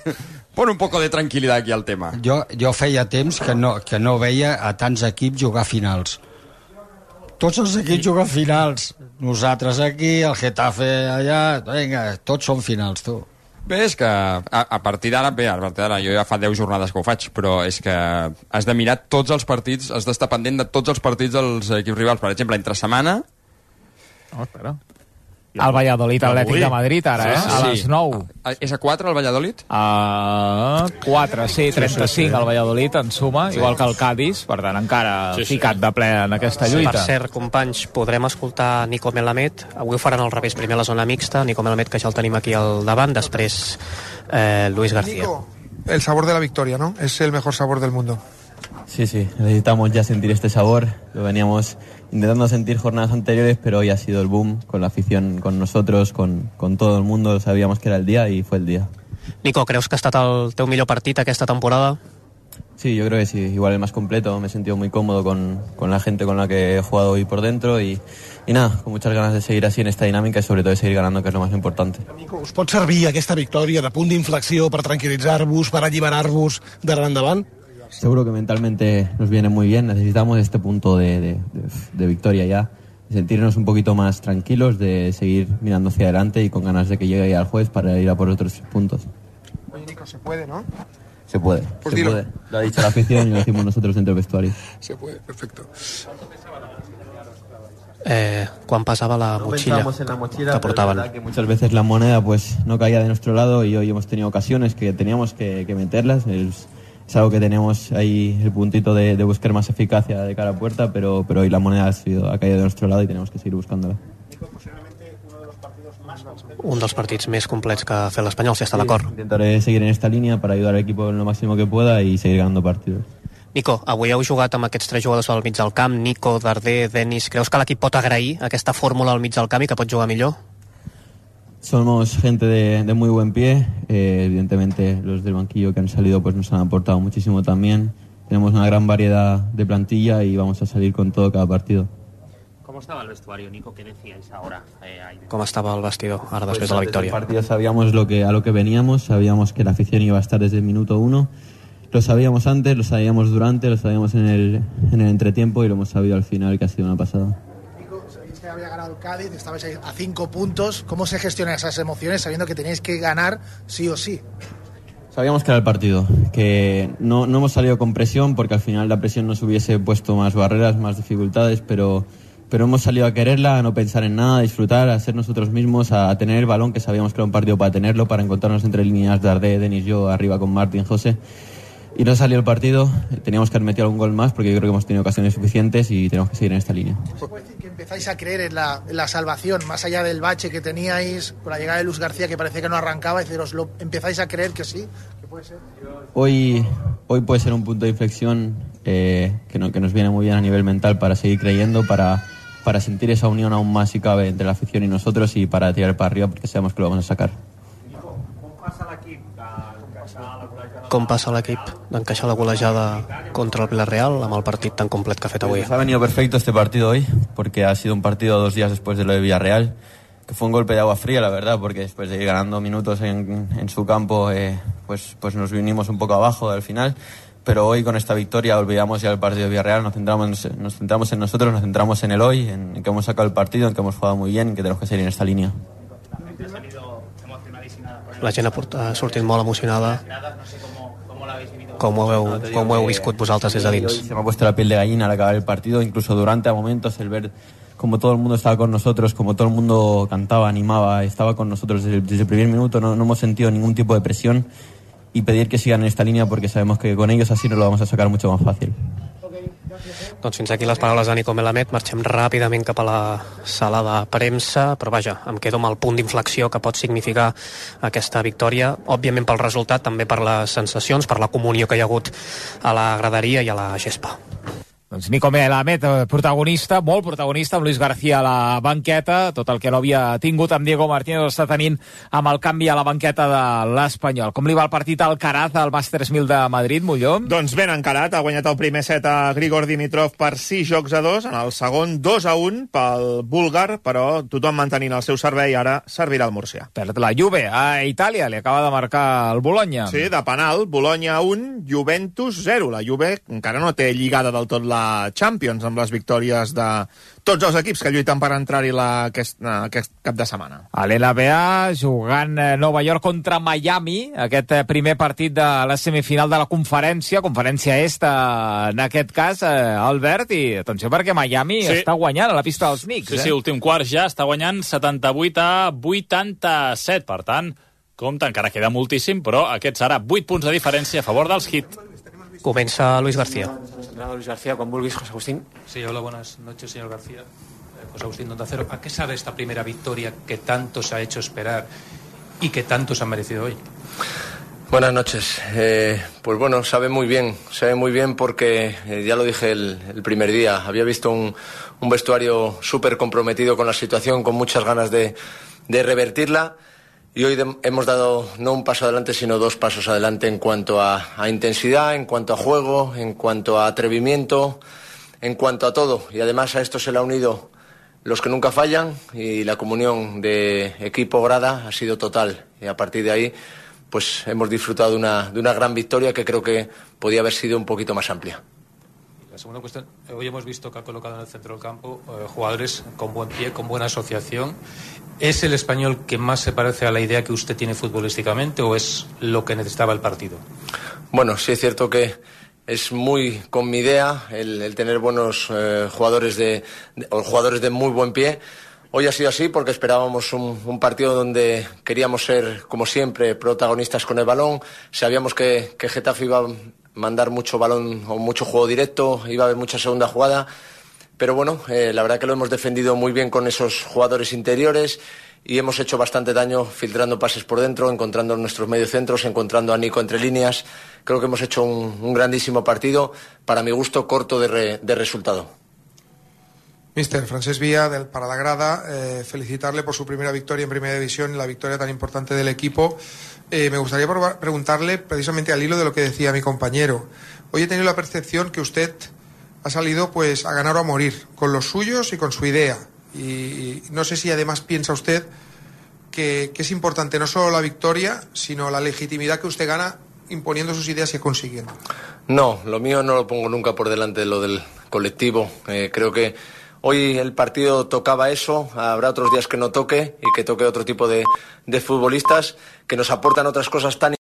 Pon un poco de tranquilidad aquí al tema. Jo, jo feia temps que no, que no veia a tants equips jugar finals. Tots els equips juguen finals. Nosaltres aquí, el Getafe allà... Vinga, tots són finals, tu. Bé, és que a, a partir d'ara, bé, a partir d'ara, jo ja fa 10 jornades que ho faig, però és que has de mirar tots els partits, has d'estar pendent de tots els partits dels equips rivals. Per exemple, entre setmana... Oh, espera. El Valladolid Atlètic de Madrid, ara, eh? A les 9. A- És a 4 el Valladolid? A 4, sí, 35 Sí, sí, sí. el Valladolid en suma, Sí. igual que el Cádiz, per tant encara Sí, sí. ficat de ple en aquesta lluita. Per cert, companys, podrem escoltar Nico Melamed. Avui ho faran al revés, primer a la zona mixta, Nico Melamed, que ja el tenim aquí al davant, després eh, Luis García. Nico, el sabor de la victoria, ¿no? Es el mejor sabor del mundo. Sí, sí, necesitamos ya sentir este sabor. Lo veníamos intentando sentir jornadas anteriores, pero hoy ha sido el boom con la afición, con nosotros, con, con todo el mundo. Sabíamos que era el día y fue el día. Nico, creus que ha estat el teu millor partit aquesta temporada? Sí, yo creo que sí, igual el más completo. Me he sentido muy cómodo con, con la gente con la que he jugado hoy por dentro y, y nada, con muchas ganas de seguir así en esta dinámica y sobre todo de seguir ganando, que es lo más importante. Nico, us pot servir aquesta victòria de punt d'inflexió per tranquil·litzar-vos, per alliberar-vos d'ara endavant? Seguro que mentalmente nos viene muy bien. Necesitamos este punto de, de- de- de victoria ya. sentirnos un poquito más tranquilos, de seguir mirando hacia adelante y con ganas de que llegue ya el jueves para ir a por otros puntos. Oye, Nico, se puede, ¿no? Se puede, Pues se dilo. puede. Lo ha dicho la afición y lo decimos nosotros dentro del vestuario. Se puede, perfecto. Eh, quan pesava la No pensábamos en la mochila, que verdad que muchas veces la moneda pues no caía de nuestro lado y hoy hemos tenido ocasiones que teníamos que, que meterlas. Es, es algo que tenemos ahí el puntito de, de buscar más eficacia de cara a puerta, pero, pero hoy la moneda ha, sido, ha caído de nuestro lado y tenemos que seguir buscándola. Un dels partits més complets que ha fet l'Espanyol, si està d'acord. Intentaré seguir en esta línea para ayudar al equipo en lo máximo que pueda y seguir ganando partidos. Nico, avui heu jugat amb aquests tres jugadors al mig del camp, Nico, Darder, Denis. Creus que l'equip pot agrair aquesta fórmula al mig del camp i que pot jugar millor? Somos gente de, de muy buen pie, eh, evidentemente los del banquillo que han salido pues nos han aportado muchísimo también. Tenemos una gran variedad de plantilla y vamos a salir con todo cada partido. ¿Cómo estaba el vestuario, Nico? ¿Qué decíais ahora? Eh, ahí? Com estava el vestidor ara després Pues de la del victòria? partido sabíamos lo que, a lo que veníamos, sabíamos que la afición iba a estar desde el minuto uno. Lo sabíamos antes, lo sabíamos durante, lo sabíamos en el, en el entretiempo y lo hemos sabido al final, que ha sido una pasada. Había ganado el Cádiz, estabais a cinco puntos. ¿Cómo se gestionan esas emociones sabiendo que tenéis que ganar sí o sí? Sabíamos que era el partido, que no, no hemos salido con presión porque al final la presión nos hubiese puesto más barreras, más dificultades, pero, pero hemos salido a quererla, a no pensar en nada, a disfrutar, a ser nosotros mismos, a, a tener el balón, que sabíamos que era un partido para tenerlo, para encontrarnos entre líneas Dardé, Denis, yo, arriba con Martín, José. Y no salió el partido, teníamos que haber metido algún gol más porque yo creo que hemos tenido ocasiones suficientes y tenemos que seguir en esta línea. ¿Se puede decir que empezáis a creer en la, en la salvación, más allá del bache que teníais con la llegada de Luz García, que parecía que no arrancaba, y deciros, lo, empezáis a creer que sí, que puede ser? Hoy, hoy puede ser un punto de inflexión eh, que, no- que nos viene muy bien a nivel mental para seguir creyendo, para, para sentir esa unión aún más si cabe entre la afición y nosotros y para tirar para arriba porque sabemos que lo vamos a sacar. Com passa l'equip d'encaixar la golejada contra el Villarreal amb el partit tan complet que ha fet avui? Ha venido perfecto este partido hoy porque ha sido un partido dos días después de lo de Villarreal que fue un golpe de agua fría la verdad porque después de ir ganando minutos en, en su campo eh, pues, pues nos vinimos un poco abajo al final pero hoy con esta victoria olvidamos ya el partido de Villarreal nos centramos, nos centramos en nosotros nos centramos en el hoy en que hemos sacado el partido en que hemos jugado muy bien en que tenemos que seguir en esta línea La gent ha, port- ha sortit molt emocionada. Com ho, heu, com ho heu viscut vosaltres des de dins? Se me ha puesto la piel de gallina al acabar el partido, incluso durante a momentos el ver como todo el mundo estaba con nosotros, como todo el mundo cantaba, animaba, estaba con nosotros desde, desde el primer minuto, no, no hemos sentido ningún tipo de presión y pedir que sigan en esta línea porque sabemos que con ellos así nos lo vamos a sacar mucho más fácil. Doncs fins aquí les paraules de Nico Melamed. Marxem ràpidament cap a la sala de premsa, però vaja, em quedo amb el punt d'inflexió que pot significar aquesta victòria, òbviament pel resultat, també per les sensacions, per la comunió que hi ha hagut a la graderia i a la gespa. Doncs Nico Melamed, eh, protagonista, molt protagonista, amb Luis García a la banqueta, tot el que no havia tingut amb Diego Martínez ho està tenint amb el canvi a la banqueta de l'Espanyol. Com li va el partit al Caraz, al Masters 1000 de Madrid, Molló? Doncs ben encarat, ha guanyat el primer set a Grigor Dimitrov per 6 jocs a 2, en el segon 2 a 1 pel búlgar, però tothom mantenint el seu servei, ara servirà el Murcià. Perd la Juve a Itàlia, li acaba de marcar el Bologna. Sí, de penal, Bologna 1, Juventus 0. La Juve encara no té lligada del tot la Champions amb les victòries de tots els equips que lluiten per entrar-hi la- aquest, aquest cap de setmana. A l'NBA, jugant eh, Nova York contra Miami, aquest eh, primer partit de la semifinal de la conferència, conferència est eh, en aquest cas, eh, Albert, i atenció perquè Miami Sí. està guanyant a la pista dels Knicks. Sí, eh? sí, últim quart ja, està guanyant 78 a 87, per tant, compte, encara queda moltíssim, però aquest serà 8 punts de diferència a favor dels Heat. Comença Luis García. Entrenador Luis García, con José Agustín. Sí, hola, buenas noches, señor García. Eh, José Agustín Donda Cero. ¿A qué sabe esta primera victoria que tanto se ha hecho esperar y que tanto se ha merecido hoy? Buenas noches. Eh, pues bueno, sabe muy bien, sabe muy bien porque eh, ya lo dije el, el primer día, había visto un, un vestuario súper comprometido con la situación, con muchas ganas de, de revertirla y hoy hemos dado no un paso adelante, sino dos pasos adelante en cuanto a, a intensidad, en cuanto a juego, en cuanto a atrevimiento, en cuanto a todo. Y además a esto se le ha unido los que nunca fallan y la comunión de equipo grada ha sido total. Y a partir de ahí, pues hemos disfrutado una, de una gran victoria que creo que podía haber sido un poquito más amplia. La segunda cuestión, eh, hoy hemos visto que ha colocado en el centro del campo eh, jugadores con buen pie, con buena asociación. ¿Es el español que más se parece a la idea que usted tiene futbolísticamente o es lo que necesitaba el partido? Bueno, sí es cierto que es muy con mi idea el, tener buenos eh, jugadores de, de- o jugadores de muy buen pie. Hoy ha sido así porque esperábamos un, un partido donde queríamos ser, como siempre, protagonistas con el balón. Sabíamos que, que Getafe iba mandar mucho balón o mucho juego directo, iba a haber mucha segunda jugada. Pero bueno, eh, la verdad que lo hemos defendido muy bien con esos jugadores interiores y hemos hecho bastante daño filtrando pases por dentro, encontrando nuestros mediocentros, encontrando a Nico entre líneas. Creo que hemos hecho un, grandísimo partido, para mi gusto corto de, re- de resultado. Mister Francesc Vía, del Paradagrada, eh, felicitarle por su primera victoria en Primera División la victoria tan importante del equipo. Eh, me gustaría preguntarle, precisamente al hilo de lo que decía mi compañero. Hoy he tenido la percepción que usted ha salido pues a ganar o a morir, con los suyos y con su idea. Y, no sé si además piensa usted que, que es importante no solo la victoria, sino la legitimidad que usted gana imponiendo sus ideas y consiguiendo. No, lo mío no lo pongo nunca por delante de lo del colectivo. Eh, creo que hoy el partido tocaba eso, habrá otros días que no toque y que toque otro tipo de, futbolistas que nos aportan otras cosas tan